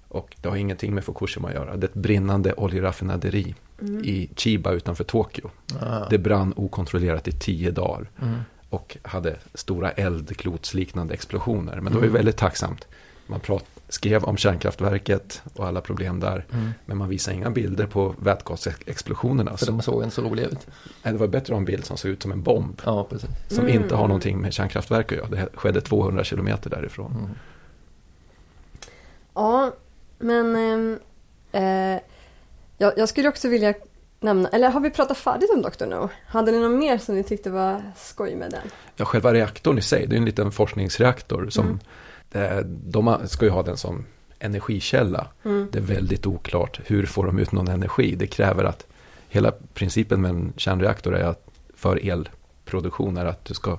Och det har ingenting med Fukushima att göra. Det är ett brinnande oljeraffinaderi Mm. i Chiba utanför Tokyo. Ah. Det brann okontrollerat i tio dagar. Mm. och hade stora eldklotsliknande explosioner. Men det var ju Mm. väldigt tacksamt. Man prat, skrev om kärnkraftverket och alla problem där. Mm. Men man visade inga bilder på vätgasexplosionerna. För Så, de såg inte så roliga ut. nej, det var bättre att ha en bild som såg ut som en bomb. Ja, precis. Som Mm. inte har någonting med kärnkraftverk att göra. Det skedde 200 kilometer därifrån. Mm. Ja, men ehm, eh, jag, jag skulle också vilja nämna, eller har vi pratat färdigt om Dr. No? Hade ni något mer som ni tyckte var skoj med den? Ja, själva reaktorn i sig, det är en liten forskningsreaktor som Mm. De har- ska ju ha den som energikälla. Mm. Det är väldigt oklart hur får de ut någon energi. Det kräver att hela principen med en kärnreaktor är att för elproduktion är att du ska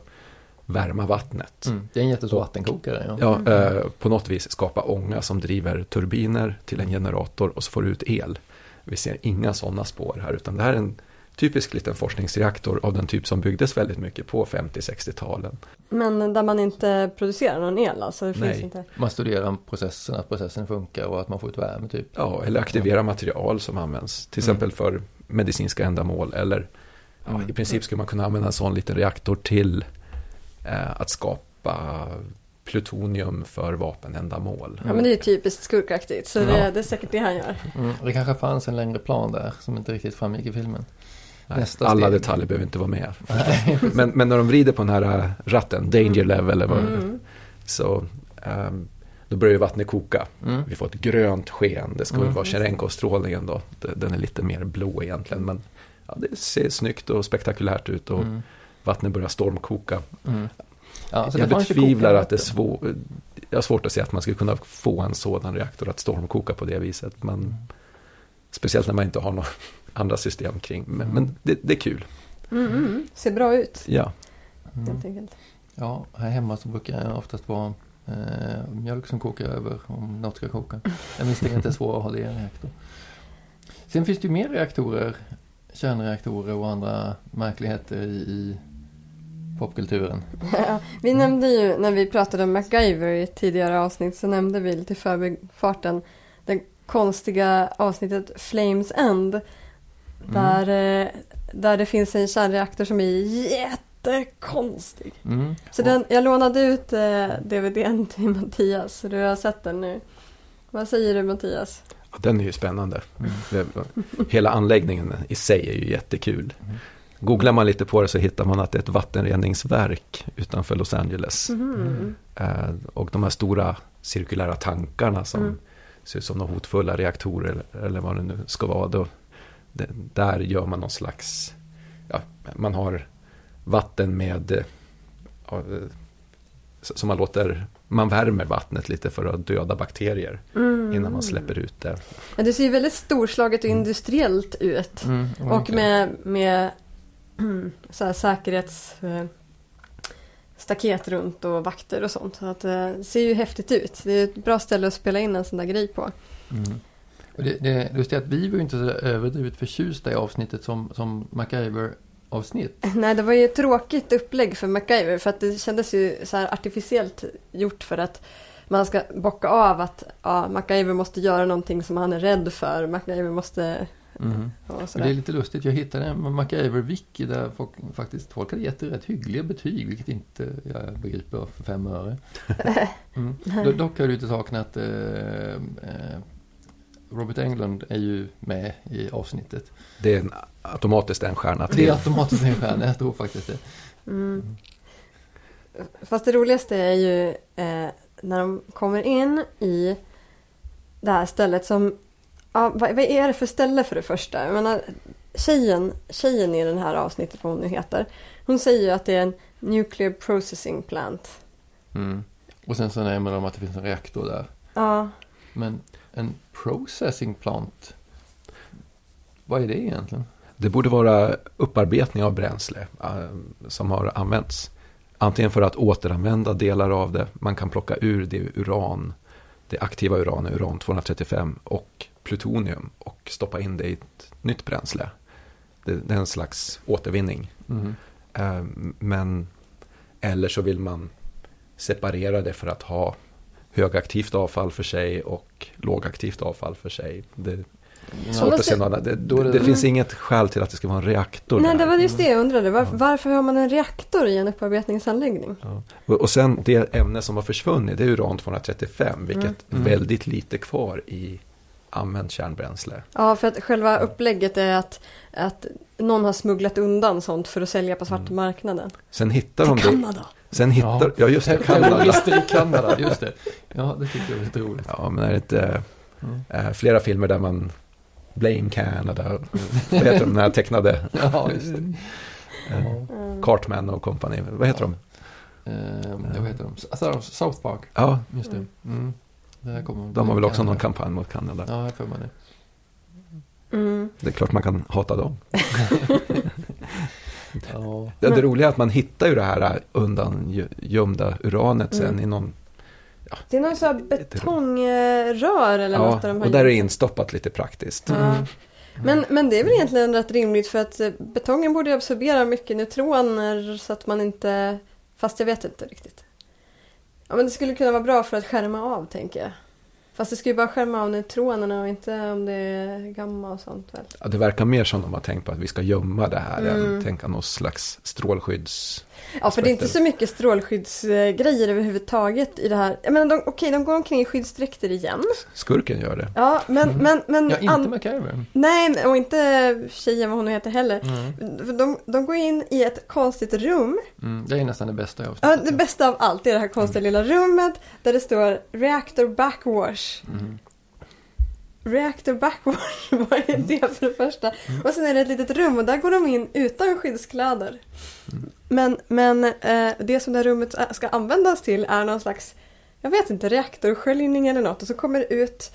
värma vattnet. Mm. Det är en jättestor vattenkokare. Ja. Ja, Mm. eh, på något vis skapa ånga som driver turbiner till en generator och så får du ut el. Vi ser inga sådana spår här utan det här är en typisk liten forskningsreaktor av den typ som byggdes väldigt mycket på 50-60-talen. Men där man inte producerar någon el alltså? Det finns Nej. inte. Man studerar processen, att processen funkar och att man får ut värme typ. Ja, eller aktivera material som används till Mm. exempel för medicinska ändamål eller ja, Mm. i princip skulle man kunna använda en sån liten reaktor till eh, att skapa plutonium för vapenändamål. Ja men det är ju typiskt skurkaktigt så det, Ja. det är säkert det han gör. Mm. Det kanske fanns en längre plan där som inte riktigt framgick i filmen. Nästa alla steg. detaljer behöver inte vara med. men, men när de vrider på den här äh, ratten, danger level eller vad Mm. så ehm, då börjar vattnet koka. Mm. Vi får ett grönt sken. Det ska Mm. vara Cherenkov-strålningen då. Den är lite mer blå egentligen. Men ja, det ser snyggt och spektakulärt ut och Mm. vattnet börjar stormkoka. Mm. Ja, jag betvivlar att det är svårt. Jag har svårt att se att man skulle kunna få en sådan reaktor att stormkoka på det viset. Men, speciellt när man inte har några andra system kring. Men, Mm. men det, det är kul. Mm, mm. Ser bra ut Ja. Mm. helt enkelt. Ja, här hemma så brukar det oftast vara eh, mjölk som kokar över om något ska koka. Jag misstänker att det är svårt att ha det i en reaktor. Sen finns det ju mer reaktorer, kärnreaktorer och andra märkligheter i, i popkulturen. Ja, vi nämnde ju när vi pratade om MacGyver i ett tidigare avsnitt så nämnde vi lite i förbifarten det konstiga avsnittet Flames End. Där, eh, där det finns en kärnreaktor som är jättekonstig. Mm. Så den, jag lånade ut eh, DVDn till Mattias så du har sett den nu. Vad säger du Mattias? Ja, Den är ju spännande. Mm. Hela anläggningen i sig är ju jättekul. Mm. Googlar man lite på det så hittar man att det är ett vattenreningsverk utanför Los Angeles. Mhm. Eh, Och de här stora cirkulära tankarna som Mm. ser ut som några hotfulla reaktorer eller- eller vad det nu ska vara. Då, det, där gör man någon slags, ja, man har vatten med, eh, ja, eh, som man låter, man värmer vattnet lite för att döda bakterier Mm. innan man släpper ut det. Ja, det ser väldigt storslaget och industriellt ut. Mm, Och med, med så här säkerhets eh, staket runt och vakter och sånt. Så att det ser ju häftigt ut. Det är ett bra ställe att spela in en sån där grej på. Mm. Och det, det, just det att vi var ju inte så överdrivet förtjusta i avsnittet som, som MacGyver-avsnitt. Nej, det var ju ett tråkigt upplägg för MacGyver för att det kändes ju så här artificiellt gjort för att man ska bocka av att ja, MacGyver måste göra någonting som han är rädd för. MacGyver måste... Mm. Det är lite lustigt, jag hittade en MacGyver-wiki där folk, faktiskt folk hade gett det rätt hyggliga betyg, vilket inte jag begriper för fem öre. Mm. Do- Dock har du inte saknat eh, eh, Robert Englund är ju med i avsnittet. Det är en, automatiskt en stjärna Det är till. automatiskt en stjärna, jag tror faktiskt det. Mm. Fast det roligaste är ju eh, när de kommer in i det här stället som... Ja, vad, vad är det för ställe för det första? Jag menar, tjejen, tjejen i det här avsnittet, vad hon nu heter. Hon säger ju att det är en nuclear processing plant. Mm. Och sen så nämner de att det finns en reaktor där. Ja, Men en processing plant, vad är det egentligen? Det borde vara upparbetning av bränsle eh, som har använts. Antingen för att återanvända delar av det, man kan plocka ur det uran, det aktiva uranet, uran 235 och plutonium och stoppa in det i ett nytt bränsle. Det, det är en slags återvinning. Mm. Men, eller så vill man separera det för att ha högaktivt avfall för sig och lågaktivt avfall för sig. Det, Svårt att se. Det, det, det- finns inget skäl till att det ska vara en reaktor nej det var just det jag undrade. Var, Ja. Varför har man en reaktor i en upparbetningsanläggning? Ja. Och, och sen det ämne som har försvunnit, det är uran 235, vilket Mm. väldigt lite kvar i använt kärnbränsle. Ja, för att själva upplägget är att, att någon har smugglat undan sånt för att sälja på svarta marknaden. Sen hittar de Till det. Kanada! Sen hittar, ja, just det, Kanada. I Kanada, just det. Ja, det tycker jag är lite roligt. Ja, men är det inte Mm. eh, flera filmer där man Blame Canada, vad heter de, den här tecknade Ja, just det. Ja. Mm. Cartman och company, vad heter de? Eh, vad heter de? Alltså, South Park, Ja, just det. Mm. Det kommer de har väl också någon kampanj mot Kanada. Ja, jag får man det. Mm. Det är klart man kan hata dem. Ja. Det, det roliga är att man hittar ju det här undan gömda uranet sen Mm. i någon Det är någon sån här betongrör eller något där de Ja, och där är gjort- instoppat lite praktiskt. Ja. Men, men det är väl egentligen rätt rimligt för att eh, betongen borde absorbera mycket neutroner så att man inte... Fast jag vet inte riktigt. Ja men det skulle kunna vara bra för att skärma av tänker jag. Fast det ska ju bara skärma av neutronerna och inte om det är gamma och sånt väl. Ja, det verkar mer som de har tänkt på att vi ska gömma det här Mm. än tänka någon slags strålskydds... Ja för det är inte så mycket strålskyddsgrejer överhuvudtaget i det här. Jag menar de, okej de går omkring i skyddsdräkter igen. Skurken gör det. Ja men, men, men... Mm. ja, inte an- MacGyver. Nej men- och inte tjejen vad hon heter heller. Mm. De, de går in i ett konstigt rum Mm. Det är nästan det bästa jag Ja, det bästa av allt är det här konstiga lilla rummet där det står Reactor Backwash. Mm. Reactor Backwash, vad är det för det första? Och sen är det ett litet rum och där går de in utan skyddskläder. Men, men eh, det som det här rummet ska användas till är någon slags, jag vet inte, reaktorsköljning eller något. Och så kommer det ut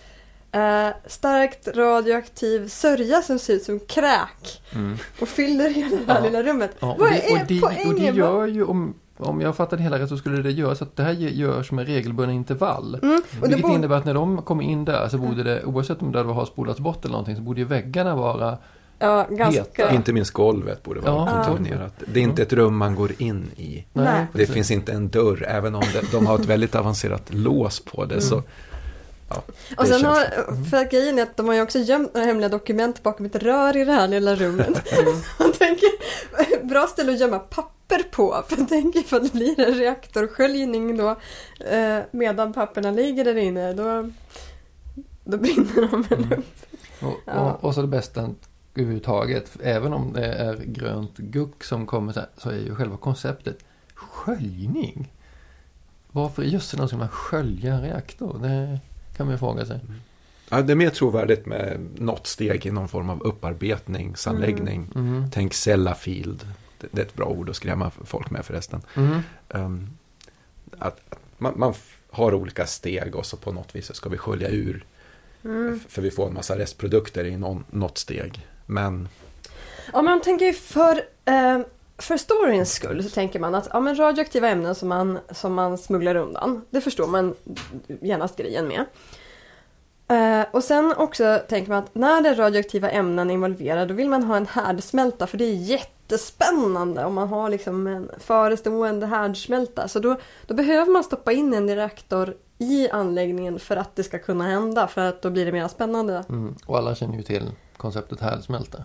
eh, starkt radioaktiv sörja som ser ut som kräk Mm. och fyller hela det här Ja. lilla rummet. Ja, och, vad det, är och, det, poängen? och det gör ju, om, om jag fattar det hela rätt så skulle det göra så att det här görs med regelbundna intervall. Mm, Vilket innebär att när de kommer in där så borde det, oavsett om det har spolats bort eller någonting, så borde ju väggarna vara Ja, ganska... Heta. Inte minst golvet borde vara Ja. kontaminerat. Det är inte ett rum man går in i. Nej. Det finns inte en dörr, även om det, de har ett väldigt avancerat lås på det. Så, ja, Och sen har, för att grejen är att de har ju också gömt några hemliga dokument bakom ett rör i det här lilla rummet. Jag tänker, bra ställe att gömma papper på. För jag tänker ifall det blir en reaktorsköljning då eh, medan papperna ligger där inne då, då brinner de väl Mm. upp. Och, och, och så det bästa överhuvudtaget, även om det är grönt guck som kommer så, här, så är ju själva konceptet sköljning. Varför i jösse någon ska man skölja en reaktor? Det kan man ju fråga sig. ja, det är mer trovärdigt med något steg i någon form av upparbetningsanläggning. Mm. Tänk Sellafield. Det, det är ett bra ord att skrämma folk med förresten. Mm. Um, att, att man, man har olika steg och så på något vis så ska vi skölja ur. Mm. För vi får en massa restprodukter i någon, något steg. Men Ja, men man tänker ju för, eh, för storyns skull så tänker man att ja, men radioaktiva ämnen som man, som man smugglar undan, det förstår man genast grejen med. Eh, och sen också tänker man att när det är radioaktiva ämnen involverade då vill man ha en härdsmälta för det är jättespännande om man har liksom en förestående härdsmälta. Så då, då behöver man stoppa in en reaktor i anläggningen för att det ska kunna hända för att då blir det mer spännande. Mm. Och alla känner ju till konceptet härdsmälta.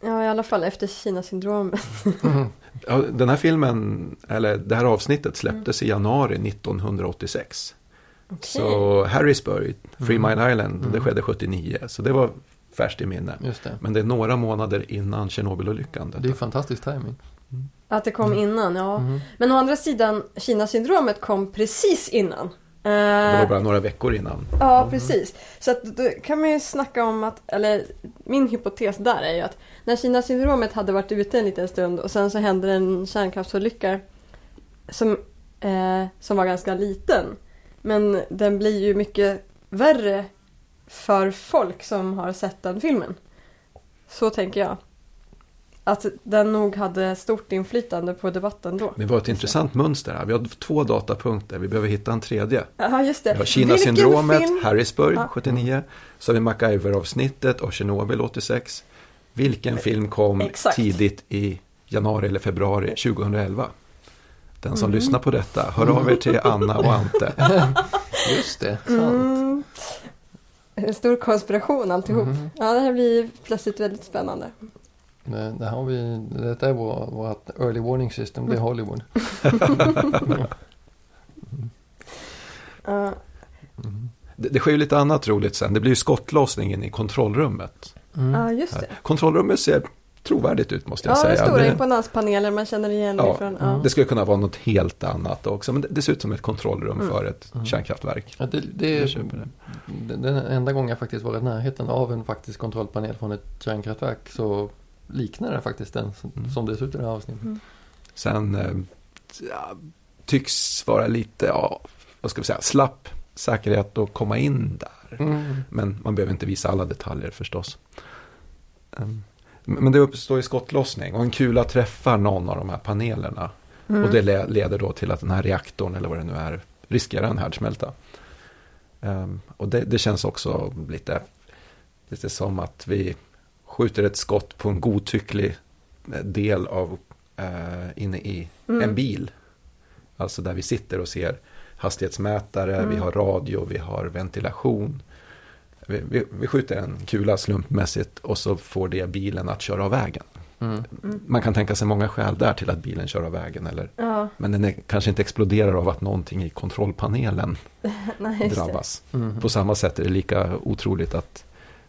Ja, i alla fall efter Kina-syndromet. ja, den här filmen, eller det här avsnittet släpptes i januari 1986. Så Harrisburg, Three Mile Island, det skedde 79. Så det var färskt i minne. Just det. Men det är några månader innan Tjernobylolyckan. Det är fantastisk timing. Att det kom innan, ja. Mm. Men å andra sidan, Kina-syndromet kom precis innan. Det var Eh, bara några veckor innan. ja, precis. Så att då kan man ju snacka om att, eller min hypotes där är ju att när Kina-syndromet hade varit ute en liten stund och sen så hände en kärnkraftsolycka som, eh, som var ganska liten. Men den blir ju mycket värre för folk som har sett den filmen. Så tänker jag. Att den nog hade stort inflytande på debatten då. Det var ett intressant mönster här. Vi har två datapunkter, vi behöver hitta en tredje. Ja, just det. Vi har Kina-syndromet, film- Harrisburg Ja. 79. Så har vi MacGyver-avsnittet och Tjernobyl 86. Vilken film kom Exakt. tidigt i januari eller februari 2011? Den som Mm. lyssnar på detta, hör av er till Anna och Ante. Just det, sant. Mm. En stor konspiration alltihop. Mhm. Ja, det här blir plötsligt väldigt spännande. Det, det har vi, detta är vår, vårt early warning system, det är Hollywood. Ja, Det, det sker ju lite annat roligt sen. Det blir ju skottlossningen i kontrollrummet. Mm. ja, just det. Kontrollrummet ser trovärdigt ut måste jag Ja, säga. det stora imponanspaneler man känner igen Ja, ifrån. Ja. Det skulle kunna vara något helt annat också. Men det, det ser ut som ett kontrollrum Mm. för ett Mm. kärnkraftverk. Ja, det, det är det. det- den enda gången jag faktiskt varit i närheten av en faktisk kontrollpanel från ett kärnkraftverk så liknar det faktiskt den som, Mm. som det ser ut i det här avsnittet. Mm. Sen eh, ja, tycks vara lite, ja, vad ska vi säga, slapp säkerhet att komma in där. Mm. Men man behöver inte visa alla detaljer förstås. Um, men det uppstår ju skottlossning och en kula träffar någon av de här panelerna. Mm. Och det le- leder då till att den här reaktorn, eller vad det nu är, riskerar en härdsmälta. Um, och det, det känns också lite, lite som att vi skjuter ett skott på en godtycklig eh, del av eh, inne i Mm. en bil. Alltså där vi sitter och ser hastighetsmätare, Mm. vi har radio, vi har ventilation. Vi, vi, vi skjuter en kula slumpmässigt och så får det bilen att köra av vägen. Mm. Man kan tänka sig många skäl där till att bilen kör av vägen. Eller, Ja, men den är, kanske inte exploderar av att någonting i kontrollpanelen nej, drabbas. Mm. På samma sätt är det lika otroligt att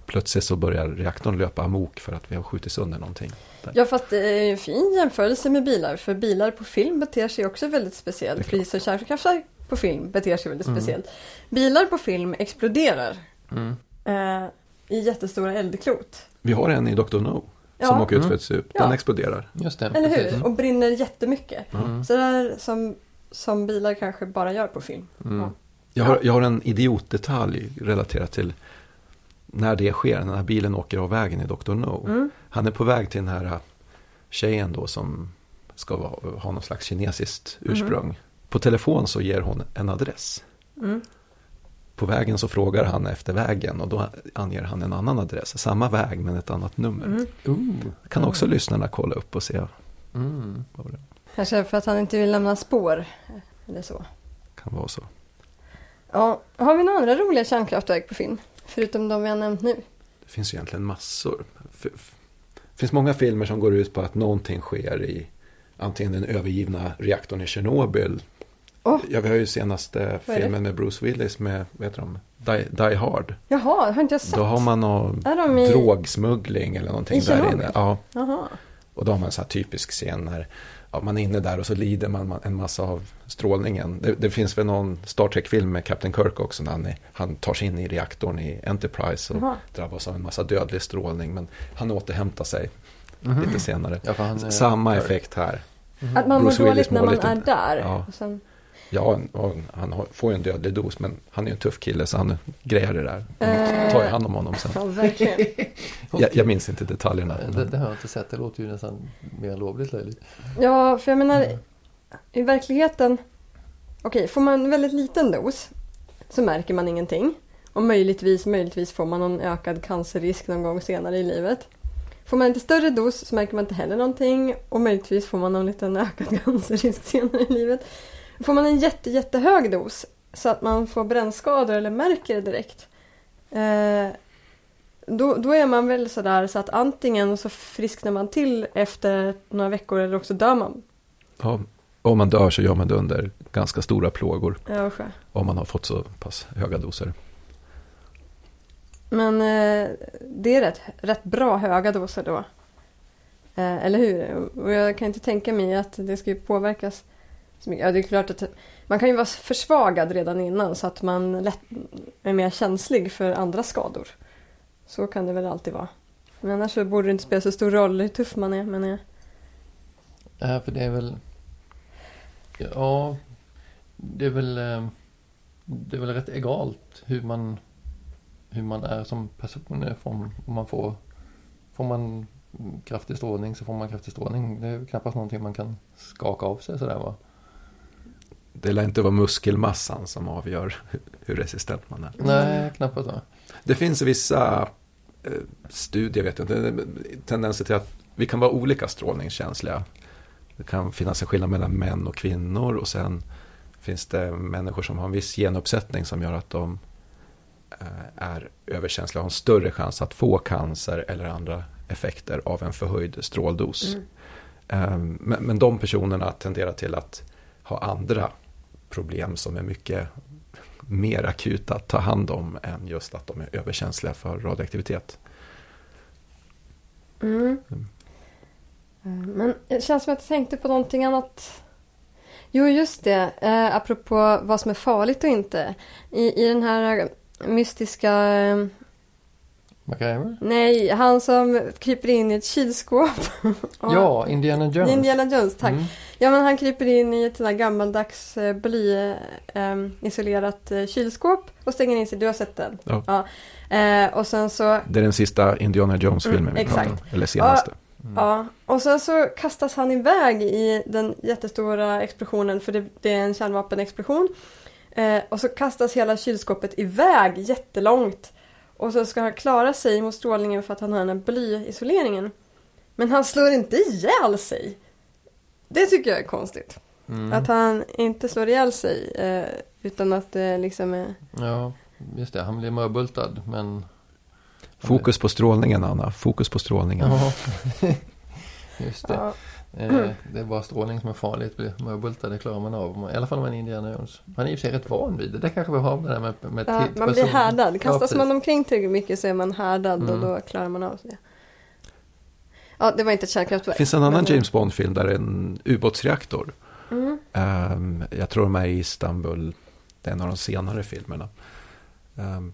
plötsligt så börjar reaktorn löpa amok för att vi har skjutit sönder någonting. Ja, fast det är ju en fin jämförelse med bilar. För bilar på film beter sig också väldigt speciellt. Precis som kärnkraftverk på film beter sig väldigt Mm. speciellt. Bilar på film exploderar Mm. eh, i jättestora eldklot. Vi har en i Dr. No Ja. som åker ut för Mm. ett stup. Ja. Den exploderar. Just det. Eller hur? Och brinner jättemycket. Mm. Så där som, som bilar kanske bara gör på film. Mm. Ja. Jag har, jag har en idiotdetalj relaterat till när det sker, när bilen åker av vägen i Dr. No. Mm. Han är på väg till den här äh, tjejen då som ska ha någon slags kinesiskt ursprung. På telefon så ger hon en adress. Mm. På vägen så frågar han efter vägen och då anger han en annan adress. Samma väg men ett annat nummer. Mm. Ooh. Kan också lyssnarna kolla upp och se Mm. Kanske för att han inte vill lämna spår. Eller så. kan vara så. Ja, har vi några andra roliga kärnkraftverk på film? Förutom de vi har nämnt nu. Det finns ju egentligen massor. Det finns många filmer som går ut på att någonting sker i antingen den övergivna reaktorn i Tjernobyl. Åh. Ja, vi har ju senaste filmen med Bruce Willis med, vad heter de, Die, Die Hard. Jaha, har inte jag sett. Då har man någon i... drogsmuggling eller någonting där inne. Ja, Jaha. och då har man en sån här typisk scen när ja, man är inne där och så lider man en massa av strålningen. Det, det finns väl någon Star Trek-film med Captain Kirk också när han, är, han tar sig in i reaktorn i Enterprise och Jaha. drabbas av en massa dödlig strålning. Men han återhämtar sig Mhm. lite senare. Ja, han, är- Samma effekt här. Mhm. Att man mår dåligt när man är där. Ja. Och sen... Ja, han får ju en dödlig dos, men han är ju en tuff kille så han grejar det där. De Eh. tar ju hand om honom sen. Ja, verkligen. Jag, jag minns inte detaljerna. Det, det har jag inte sett. Det låter ju nästan mer lovligt löjligt. Ja, för jag menar i verkligheten. Okej, får man en väldigt liten dos så märker man ingenting. Och möjligtvis, möjligtvis får man någon ökad cancerrisk någon gång senare i livet. Får man inte större dos så märker man inte heller någonting och möjligtvis får man någon liten ökad cancerrisk senare i livet. Får man en jätte, jättehög dos så att man får brännskador eller märker det direkt. Eh, då, då är man väl sådär så att antingen så frisknar man till efter några veckor eller också dör man. Ja, om man dör så gör man det under ganska stora plågor. Ja. Om man har fått så pass höga doser. Men eh, det är rätt, rätt bra höga doser då. Eh, eller hur? Och jag kan inte tänka mig att det ska påverkas. Ja, det är klart att man kan ju vara försvagad redan innan så att man lätt är mer känslig för andra skador. Så kan det väl alltid vara. Men annars så borde det inte spela så stor roll hur tuff man är. Men jag... Ja, för det är väl... Ja, det är väl... Eh, det är väl rätt egalt hur man, hur man är som person. Eh, om man får... Får man kraftig strålning så får man kraftig strålning. Det är knappast någonting man kan skaka av sig sådär va? Det lär inte vara muskelmassan som avgör hur- resistent man är. Nej, knappast va? Det finns vissa eh, studier, vet jag inte, tendenser till att vi kan vara olika strålningskänsliga. Det kan finnas en skillnad mellan män och kvinnor och sen finns det människor som har en viss genuppsättning som gör att de eh, är överkänsliga och har en större chans att få cancer eller andra effekter av en förhöjd stråldos. Mm. Eh, Men, men de personerna tenderar till att ha andra problem som är mycket mer akuta att ta hand om än just att de är överkänsliga för radioaktivitet. Mm. Eh, Men det känns som att jag tänkte på någonting annat. Jo, just det. Eh, apropå vad som är farligt och inte. I, i den här mystiska... Eh, MacGyver? nej, han som kryper in i ett kylskåp. Ja, Indiana Jones. Indiana Jones, tack. Mm. Ja, men han kryper in i ett sånt här gammaldags eh, blyisolerat eh, kylskåp och stänger in sig. Du har sett den? Ja. Eh, och sen så Det är den sista Indiana Jones-filmen Mm, vi om. Eller senaste. Mm. Ja, och sen så kastas han iväg i den jättestora explosionen för det, det är en kärnvapenexplosion. Eh, och så kastas hela kylskåpet iväg jättelångt. Och så ska han klara sig mot strålningen för att han har den här blyisoleringen. Men han slår inte ihjäl sig. Det tycker jag är konstigt. Mm. Att han inte slår ihjäl sig eh, utan att det liksom är... Ja, just det. Han blir mörbultad men... Fokus på strålningen, Anna. Fokus på strålningen. Ja, just det. Ja, Eh, det är bara strålning som är farligt. Blir mörbultad, det klarar man av. I alla fall om man är Indiana Jones. Han är i och för sig rätt van vid det. Det kanske vi har med det där med, med ja, man blir härdad. Ja, Kastas precis. man omkring tillräckligt mycket så är man härdad och Mm. då klarar man av sig. Ja, det var inte ett Det kärnkraftverk. finns en annan Men- James Bond-film där det är en ubåtsreaktor. Mm. Ehm, jag tror de är i Istanbul. Det är en av de senare filmerna. Ehm,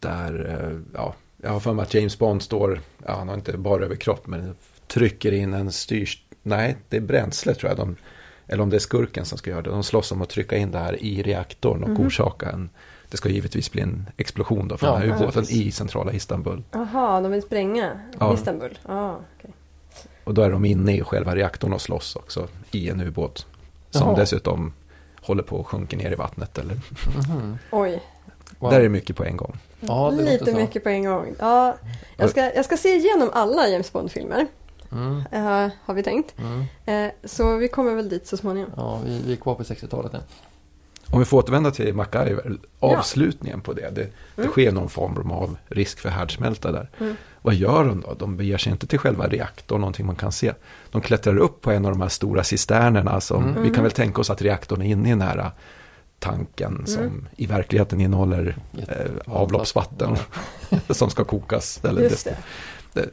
där, eh, ja, jag har för mig att James Bond står, ja, han har inte bara överkropp, men trycker in en styrs... Nej, det är bränsle tror jag. De, eller om det är skurken som ska göra det. De slåss om att trycka in det här i reaktorn och Mhm. orsaka en... Det ska givetvis bli en explosion då för Ja, den här ubåten i centrala Istanbul. Jaha, de vill spränga Ja. Istanbul? Ja, okej. Och då är de inne i själva reaktorn och slåss också i en ubåt. Som Jaha. dessutom håller på att sjunka ner i vattnet. Eller, Mhm. Oj, Wow. Där är det mycket på en gång. Ja, lite så. mycket på en gång. Ja, jag, ska, jag ska se igenom alla James Bond-filmer, Mm, eh, har vi tänkt. mm. Eh, så vi kommer väl dit så småningom. Ja, vi, vi är kvar på 60-talet än. Om vi får återvända till MacGyver, avslutningen på det. Det, det Mm. sker någon form av risk för härdsmälta där. Mm. Vad gör de då? De beger sig inte till själva reaktorn, någonting man kan se. De klättrar upp på en av de här stora cisternerna. Som, Mm. Vi kan väl tänka oss att reaktorn är inne i den här tanken som Mm. i verkligheten innehåller eh, avloppsvatten som ska kokas. Eller Just det. det-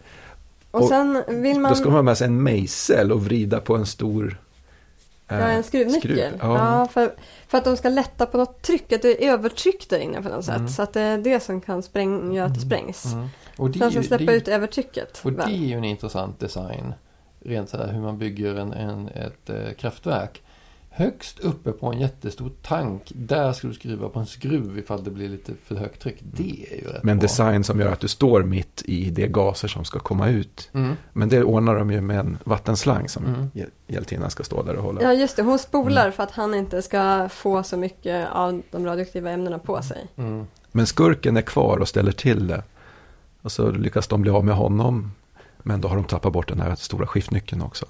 Och, och sen vill man... Då ska man ha med sig en mejsel och vrida på en stor Ja, eh, en skruvnyckel. skruv. Ja. Ja. för, för att de ska lätta på något tryck, att det är övertryck där inne på något sätt. Mm. Så att det är det som kan spräng, göra att det sprängs. Mm. Och, det Sen ska släppa det, ut övertrycket. och det är ju en intressant design. Rent så här hur man bygger en, en, ett eh, kraftverk. Högst uppe på en jättestor tank. Där ska du skruva på en skruv ifall det blir lite för högt tryck. Det är ju rätt Med en bra. design som gör att du står mitt i de gaser som ska komma ut. Mm. Men det ordnar de ju med en vattenslang som Mm. hjäl- hjältinnan ska stå där och hålla. Ja, just det. Hon spolar för att han inte ska få så mycket av de radioaktiva ämnena på sig. Mm. Men skurken är kvar och ställer till det. Och så lyckas de bli av med honom. Men då har de tappat bort den här stora skiftnyckeln också.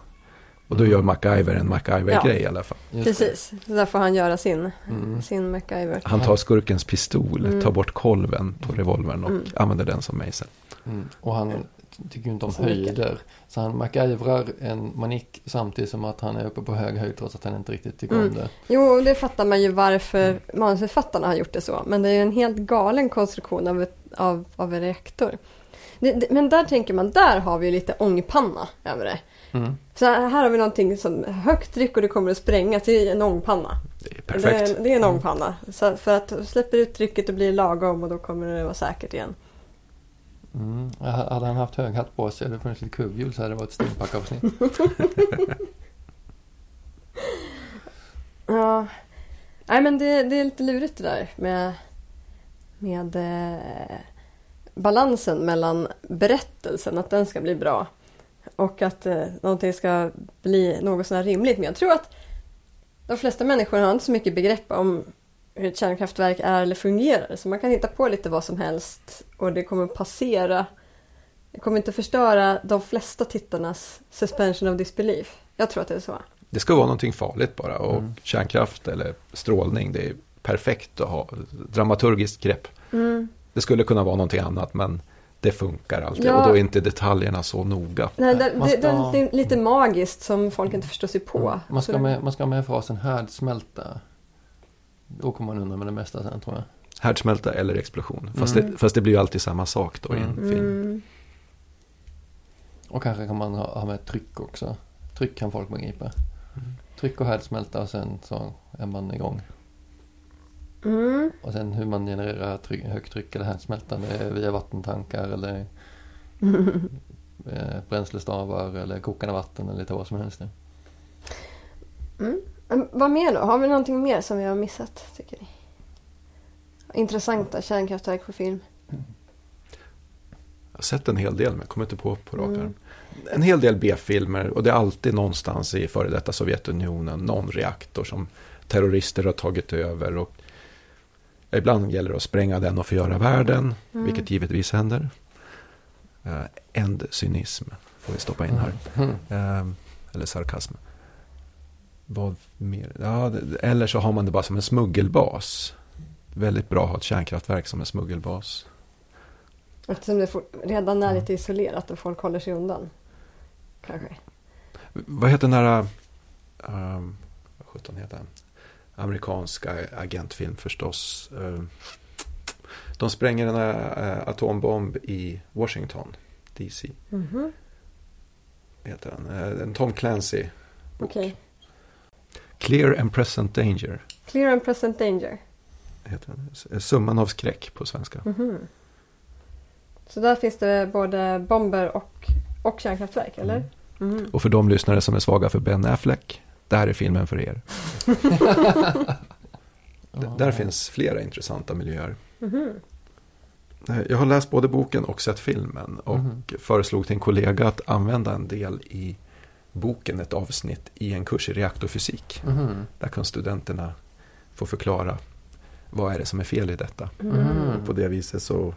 Och då gör MacGyver en MacGyver-grej i alla fall. Just det. Precis, så där får han göra sin, Mm. sin MacGyver. Han tar skurkens pistol, Mm. tar bort kolven på revolvern och Mm. använder den som mejsel. Mm. Och han tycker inte om Så mycket. höjder. Så han MacGyvrar en manik samtidigt som att han är uppe på hög höjd trots att han inte riktigt tycker om Mm. det. Jo, det fattar man ju varför manusförfattarna har gjort det så. Men det är ju en helt galen konstruktion av, ett, av, av en reaktor. Det, det, men där tänker man, där har vi lite ångpanna över det. Mm. Så här har vi någonting som högt tryck och det kommer att sprängas i en ångpanna. Det är Det perfekt. är, det är en ångpanna. Så för att släpper ut trycket och blir lagom och då kommer det vara säkert igen. Mm. Hade han haft hög hatt på sig och det funnits lite kugghjul så hade det varit ett steampunk-avsnitt. Ja, nej men det, det är lite lurigt det där med, med eh, balansen mellan berättelsen, att den ska bli bra och att eh, någonting ska bli något sånär rimligt. Men jag tror att de flesta människor har inte så mycket begrepp om hur ett kärnkraftverk är eller fungerar. Så man kan hitta på lite vad som helst och det kommer passera. Det kommer inte förstöra de flesta tittarnas suspension of disbelief. Jag tror att det är så. Det ska vara någonting farligt bara. Och Mm. kärnkraft eller strålning, det är perfekt att ha dramaturgiskt grepp. Mm. Det skulle kunna vara någonting annat, men det funkar alltid. Ja. Och då är inte detaljerna så noga. Nej, det, det, ska- det är lite magiskt som folk inte förstår sig på. Man, ska med, man ska ha med frasen härdsmälta. Då kommer man undan med det mesta sen tror jag. Härdsmälta eller explosion. Fast, Mm. det, fast det blir ju alltid samma sak då i en Mm. film. Mm. Och kanske kan man ha, ha med tryck också. Tryck kan folk begripa. Mm. Tryck och härdsmälta och sen så är man igång. Mm. Och sen hur man genererar tryck, högt tryck eller härdsmälta. Via vattentankar eller eh, bränslestavar eller kokande vatten eller lite vad som helst. Mm. Men Vad mer då? Har vi någonting mer som vi har missat tycker ni? Intressanta kärnkraftverk på film. Jag har sett en hel del, men jag kommer inte på på rak Mm. arm. En hel del B-filmer och det är alltid någonstans i före detta Sovjetunionen någon reaktor som terrorister har tagit över. Och ibland gäller det att spränga den och förgöra världen, Mm. vilket givetvis händer. Uh, Ändcynism får vi stoppa in här. Mm. Eh, eller sarkasm. Vad mer? Ja, eller så har man det bara som en smuggelbas. Väldigt bra att ha ett kärnkraftverk som en smuggelbas. Eftersom det for- redan är lite isolerat och folk håller sig undan. Kanske. Vad heter den här... Um, vad sjutton heter den? Amerikanska agentfilm förstås. Eh, de spränger en eh, atombomb i Washington, DC. Mhm. Heter den. Eh, en Tom Clancy. Okej. Clear and Present Danger. Clear and present danger. Heter den. Summan av skräck på svenska. Mhm. Så där finns det både bomber och, och kärnkraftverk, eller? Mhm. Och för de lyssnare som är svaga för Ben Affleck, där är filmen för er. Där finns flera intressanta miljöer. Mhm. Eh, Jag har läst både boken och sett filmen och Mhm. föreslog till en kollega att använda en del i boken, ett avsnitt i en kurs i reaktorfysik. Mhm. Där kan studenterna få förklara vad är det som är fel i detta. Mm. På det viset så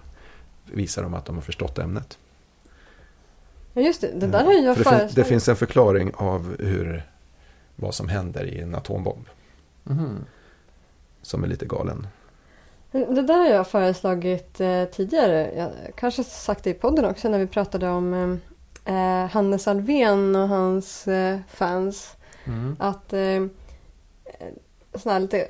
visar de att de har förstått ämnet. Ja, just det. Det där har jag För det, fin- det finns en förklaring av hur, vad som händer i en atombomb Mhm. som är lite galen. Det där har jag föreslagit eh, tidigare. Jag kanske sagt det i podden också när vi pratade om eh, Hannes Alfvén och hans eh, fans. Mm. Att eh, såna här lite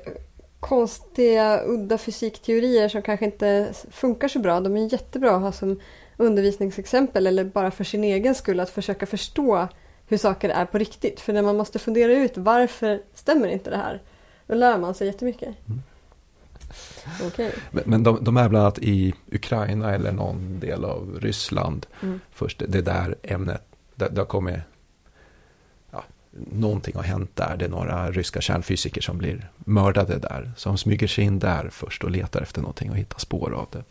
konstiga, udda fysikteorier som kanske inte funkar så bra. De är jättebra att ha som undervisningsexempel eller bara för sin egen skull att försöka förstå hur saker är på riktigt. För när man måste fundera ut varför stämmer inte det här? Då lär man sig jättemycket. Mm. Okej. Men, men de, de är bland annat i Ukraina eller någon del av Ryssland. Mm. Först det, det där ämnet, det, det har kommit ja, någonting har hänt där. Det är några ryska kärnfysiker som blir mördade där. De smyger sig in där först och letar efter någonting och hittar spår av det.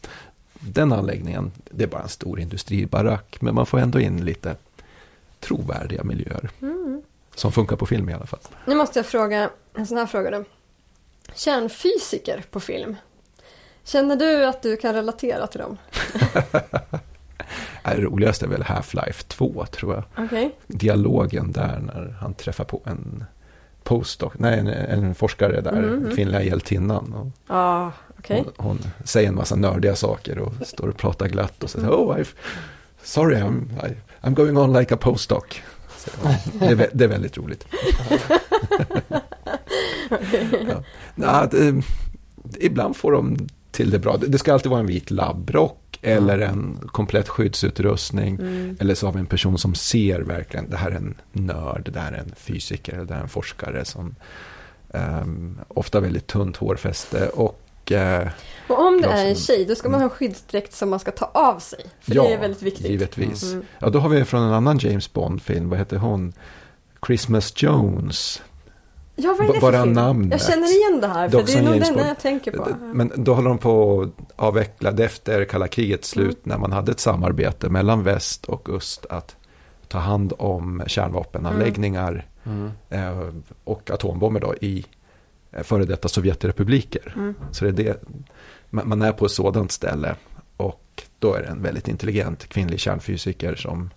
Den anläggningen, det är bara en stor industribarack. Men man får ändå in lite trovärdiga miljöer. Mm. Som funkar på film i alla fall. Nu måste jag fråga en sån här fråga då. Kärnfysiker på film. Känner du att du kan relatera till dem? Det roligaste är väl Half-Life 2 tror jag. Okej. Dialogen där när han träffar på en postdoc, nej en, en forskare där, Mhm. kvinnliga hjältinnan. Och Ja, okej. hon, hon säger en massa nördiga saker och står och pratar glatt och säger oh, I've, sorry I'm, I, I'm going on like a postdoc. Det, är, det är väldigt roligt. ja. Nja, det, ibland får de till det bra. Det ska alltid vara en vit labbrock eller en komplett skyddsutrustning. Mm. Eller så har vi en person som ser verkligen, det här är en nörd, det här är en fysiker, det här är en forskare som ehm, ofta väldigt tunt hårfäste och eh, Och om det är en tjej, då ska man ha en skyddsdräkt som man ska ta av sig. För det är väldigt viktigt. givetvis. Mm. Ja, då har vi från en annan James Bond-film, vad heter hon? Christmas Jones. Ja, vad är det Bara för film? namnet. Jag känner igen det här, Det är för det är nog den jag tänker på. Men då håller de på att avveckla det efter kalla krigets slut Mm. när man hade ett samarbete mellan väst och öst att ta hand om kärnvapenanläggningar Mm. eh, och atombomber då i före detta Sovjetrepubliker. Mm. Så det är det, man man är på ett sådant ställe och då är det en väldigt intelligent kvinnlig kärnfysiker som,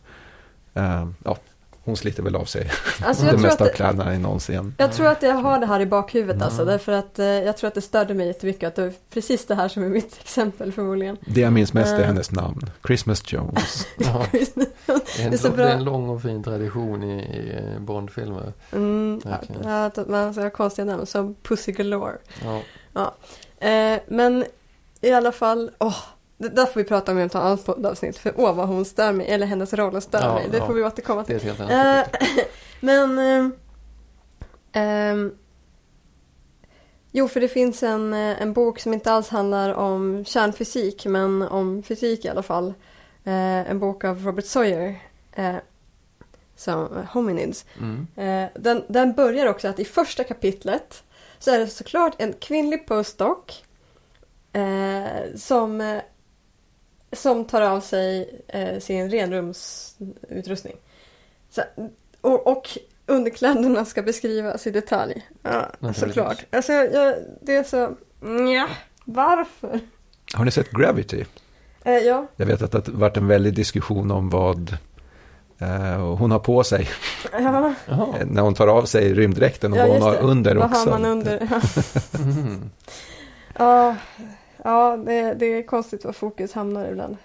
eh, ja, hon sliter väl av sig Alltså, det jag, tror mesta att av det, kläderna i någonsin. jag tror att jag har det här i bakhuvudet alltså, därför att eh, jag tror att det störde mig jättemycket att det var precis det här som är mitt exempel förmodligen. Det jag minns mest är Eh. hennes namn, Christmas Jones. Ja, det, är en, Det är så det bra. är en lång och fin tradition i, i eh, Bondfilmer. Mm, ja, att man ska ha konstiga namn som Pussy Galore. Ja. Eh, men i alla fall, åh, det där får vi prata om i ett annat poddavsnitt. För åh vad hon stör mig, eller hennes roll stör Ja, mig. Det ja. får vi återkomma Det till. är ett Eh, men... Eh, ehm, jo, för det finns en, eh, en bok som inte alls handlar om kärnfysik, men om fysik i alla fall. Eh, en bok av Robert Sawyer. Eh, som Hominids. Mm. Den, den börjar också att i första kapitlet så är det såklart en kvinnlig postdoc eh, som, som tar av sig eh, sin renrumsutrustning. Så, och, och underkläderna ska beskrivas i detalj. Ja, Naturligtvis. såklart. Alltså, jag, det är så... Ja, varför? Har ni sett Gravity? Eh, ja, Jag vet att det har varit en väldig diskussion om vad eh, hon har på sig ja, Jaha. när hon tar av sig rymddräkten och ja vad hon har under Vad också. har man under? Mm. Ja, ja det, det är konstigt var fokus hamnar ibland.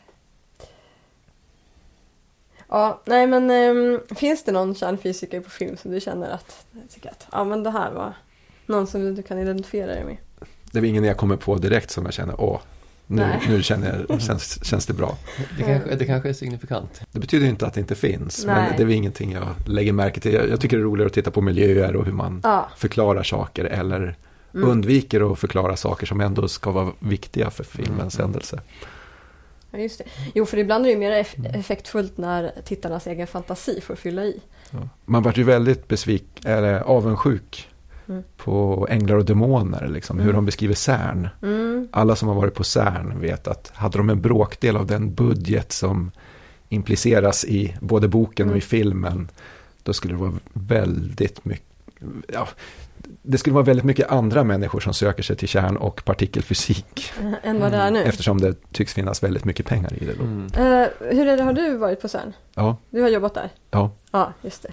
Ja, nej men ehm, finns det någon kärnfysiker på film som du känner att, tycker att ja men det här var någon som du kan identifiera dig med? Det är ingen jag kommer på direkt som jag känner, åh, nu, Nej. nu känner jag, känns, känns det bra. Det, kanske, det kanske är signifikant. Det betyder inte att det inte finns, Nej. men det är väl ingenting jag lägger märke till. Jag, jag tycker det är roligare att titta på miljöer och hur man Ja, förklarar saker eller mm. undviker att förklara saker som ändå ska vara viktiga för filmens Mm. händelse. ja, just det. Jo, för ibland är det ju mer eff- effektfullt när tittarnas egen fantasi får fylla i. Ja. Man vart ju väldigt besvik, eller avundsjuk Mm. på Änglar och Demoner, liksom, hur Mm. de beskriver CERN. Mm. Alla som har varit på CERN vet att hade de en bråkdel av den budget som impliceras i både boken och i Mm. filmen, då skulle det vara väldigt mycket, ja, det skulle vara väldigt mycket andra människor som söker sig till kärn och partikelfysik. Än vad det är nu. Eftersom det tycks finnas väldigt mycket pengar i det då. Mm. Eh, hur är det, har du varit på CERN? Ja, Du har jobbat där? ja. Ja, just det.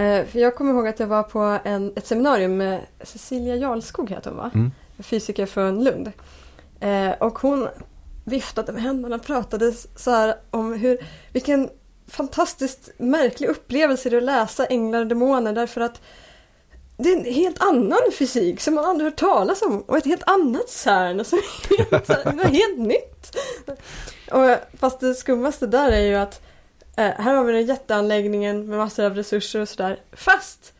Eh, för jag kommer ihåg att jag var på en, ett seminarium med Cecilia Jarlskog, heter hon va? Mm. Fysiker från Lund. Eh, och hon viftade med händerna och pratade så här om hur, vilken fantastiskt märklig upplevelse det är att läsa Änglar och Demoner därför att det är en helt annan fysik som man aldrig hört talas om och ett helt annat CERN. Alltså, helt, det var helt nytt. Och, fast det skummaste där är ju att eh, här har vi den jätteanläggningen med massor av resurser och sådär. Fast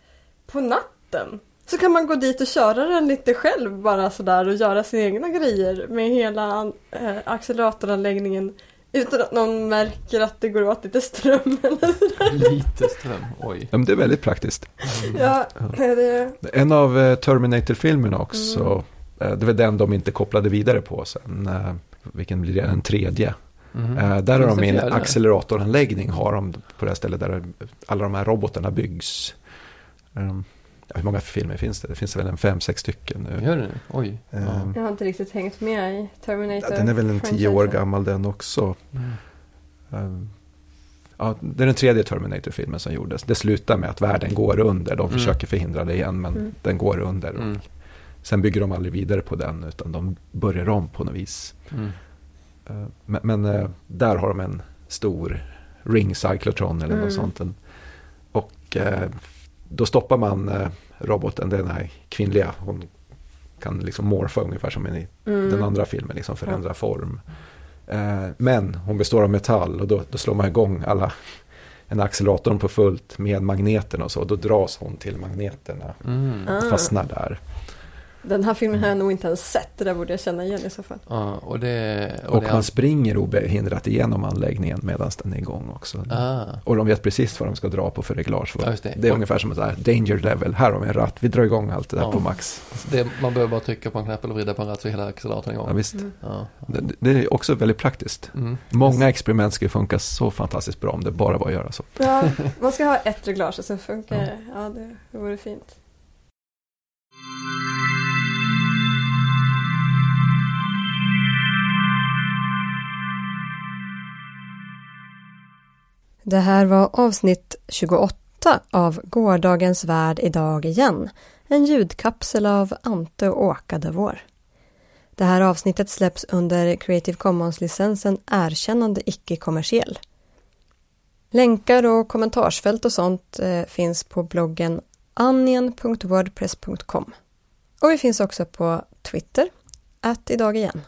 på natten så kan man gå dit och köra den lite själv bara sådär och göra sina egna grejer med hela eh, acceleratoranläggningen utan att någon märker att det går åt lite ström eller sådär. Lite ström, oj. Ja, men det är väldigt praktiskt. Ja, det, En av eh, Terminator-filmerna också. eh, Det var den de inte kopplade vidare på sen. eh, Vilken blir det? Den tredje. Eh, Där har de en fjärde? acceleratoranläggning har de på det här stället där alla de här robotarna byggs. Um, ja, hur många filmer finns det? Det finns väl en fem, sex stycken nu. Gör det nu? Oj. Ja. Ehm, jag har inte riktigt hängt med i Terminator. Ja, den är väl en tio år gammal den också. Mm. Um, Ja, det är den tredje Terminator-filmen som gjordes. Det slutar med att världen går under. De Mm. försöker förhindra det igen, men Mm. den går under. Mm. Sen bygger de aldrig vidare på den, utan de börjar om på något vis. Mm. Eh, Men, men eh, där har de en stor ring cyclotron eller Mm. något sånt. En- Och eh, då stoppar man eh, roboten, den här kvinnliga. Hon kan liksom morfa ungefär som i Mm. den andra filmen, liksom förändra form. Eh, Men hon består av metall och då, då slår man igång alla en acceleratorn på fullt med magneten och så. Då dras hon till magneterna Mm. Och fastnar där. Den här filmen har jag nog inte ens sett. Det där borde jag känna igen i så fall. Ja, och det... Och det han springer obehindrat igenom anläggningen medan den är igång också. Ah. Och de vet precis vad de ska dra på för reglage. Ja, just det. det är Och- ungefär som ett så här danger level. Här har vi en ratt, vi drar igång allt det där Ja. på max. Det, man behöver bara trycka på en knapp eller vrida på en ratt så är hela acceleratorn igång. Ja, visst. Mm. Ja. Det, det är också väldigt praktiskt. Mm. Många experiment skulle funka så fantastiskt bra om det bara var att göra så. Ja, man ska ha ett reglage och sen funkar det. Ja, det, det vore fint. Det här var avsnitt 28 av Gårdagens värld idag igen. En ljudkapsel av Ante och Åka de vår. Det här avsnittet släpps under Creative Commons-licensen Erkännande icke-kommersiell. Länkar och kommentarsfält och sånt eh, finns på bloggen anien.wordpress.com. Och vi finns också på Twitter, att idag igen.